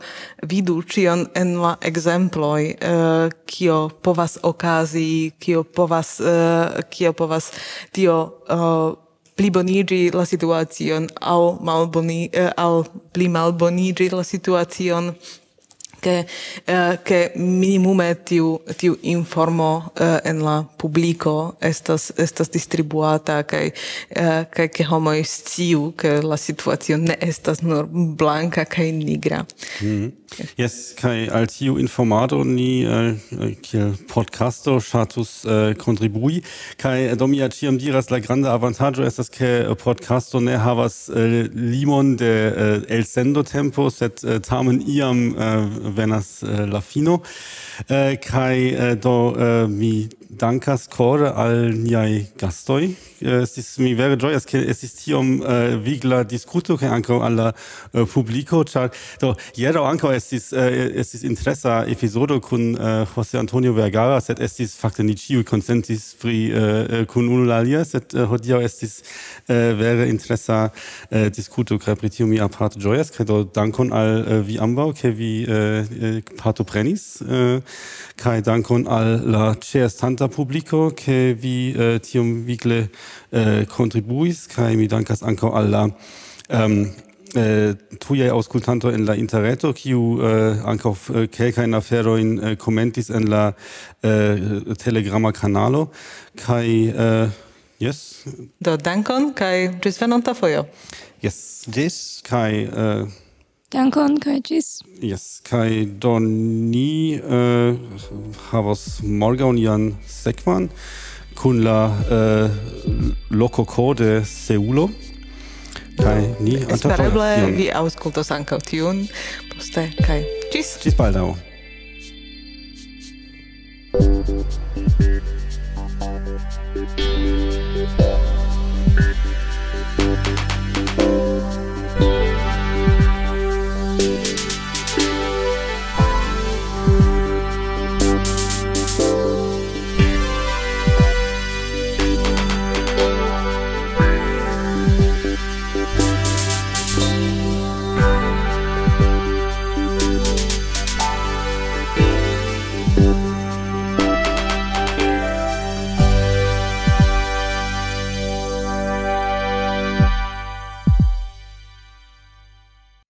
C: vidu ĉion en la ekzemploj eh, kio povas okazi kio povas eh, kio povas tio eh, plibonigi la situacion au malboni eh, au pli malbonigi la situacion che eh, che minimume tiu tiu informo eh, en la publico estas estas distribuata kaj eh, kaj ke homo sciu ke la situacio ne estas nur blanka kaj nigra. Mm.
A: Yes, kai al tiu informado ni eh, kiel podcasto status eh, contribui kai eh, do mi diras la granda avantaggio estas ke podcasto ne havas eh, limon de eh, el sendo tempo set eh, tamen iam eh, Venas eh, Lafino. Äh, kai äh, do äh, mi dankas kore al niai gastoi. Äh, estis mi vere ĝojas ke estis tiom äh, vigla diskuto kaj ankaŭ al la publiko, ĉar do hieraŭ ankaŭ estis estis interesa epizodo kun Jose Antonio Vergara, sed estis fakte ni ĉiuj konsentis pri kun unu la alia, sed hodiaŭ estis vere interesa diskuto kaj pri tio mi aparte ĝojas kaj do dankon al vi ambaŭ ke vi partoprenis kai dankon al la ĉeestanta publiko ke vi eh, tiom vigle eh, kontribuis kaj mi dankas ankaŭ al la um, eh, tujaj auskultanto en la interreto kiu äh, ankaŭ eh, kelkajn aferojn eh, komentis en la äh, telegrama kanalo kaj äh, Yes.
C: Do dankon kai ĝis venonta fojo.
A: Yes.
D: Ĝis
A: kaj uh,
F: Dankon kaj ĝis.
A: Yes, kaj do ni uh, havos morgaŭ nian sekvan kun la eh, uh, lokoko de Seulo. Kaj ni antaŭ Espereble
C: vi aŭskultos ankaŭ tiun poste kaj ĝis.
A: Ĝis baldaŭ.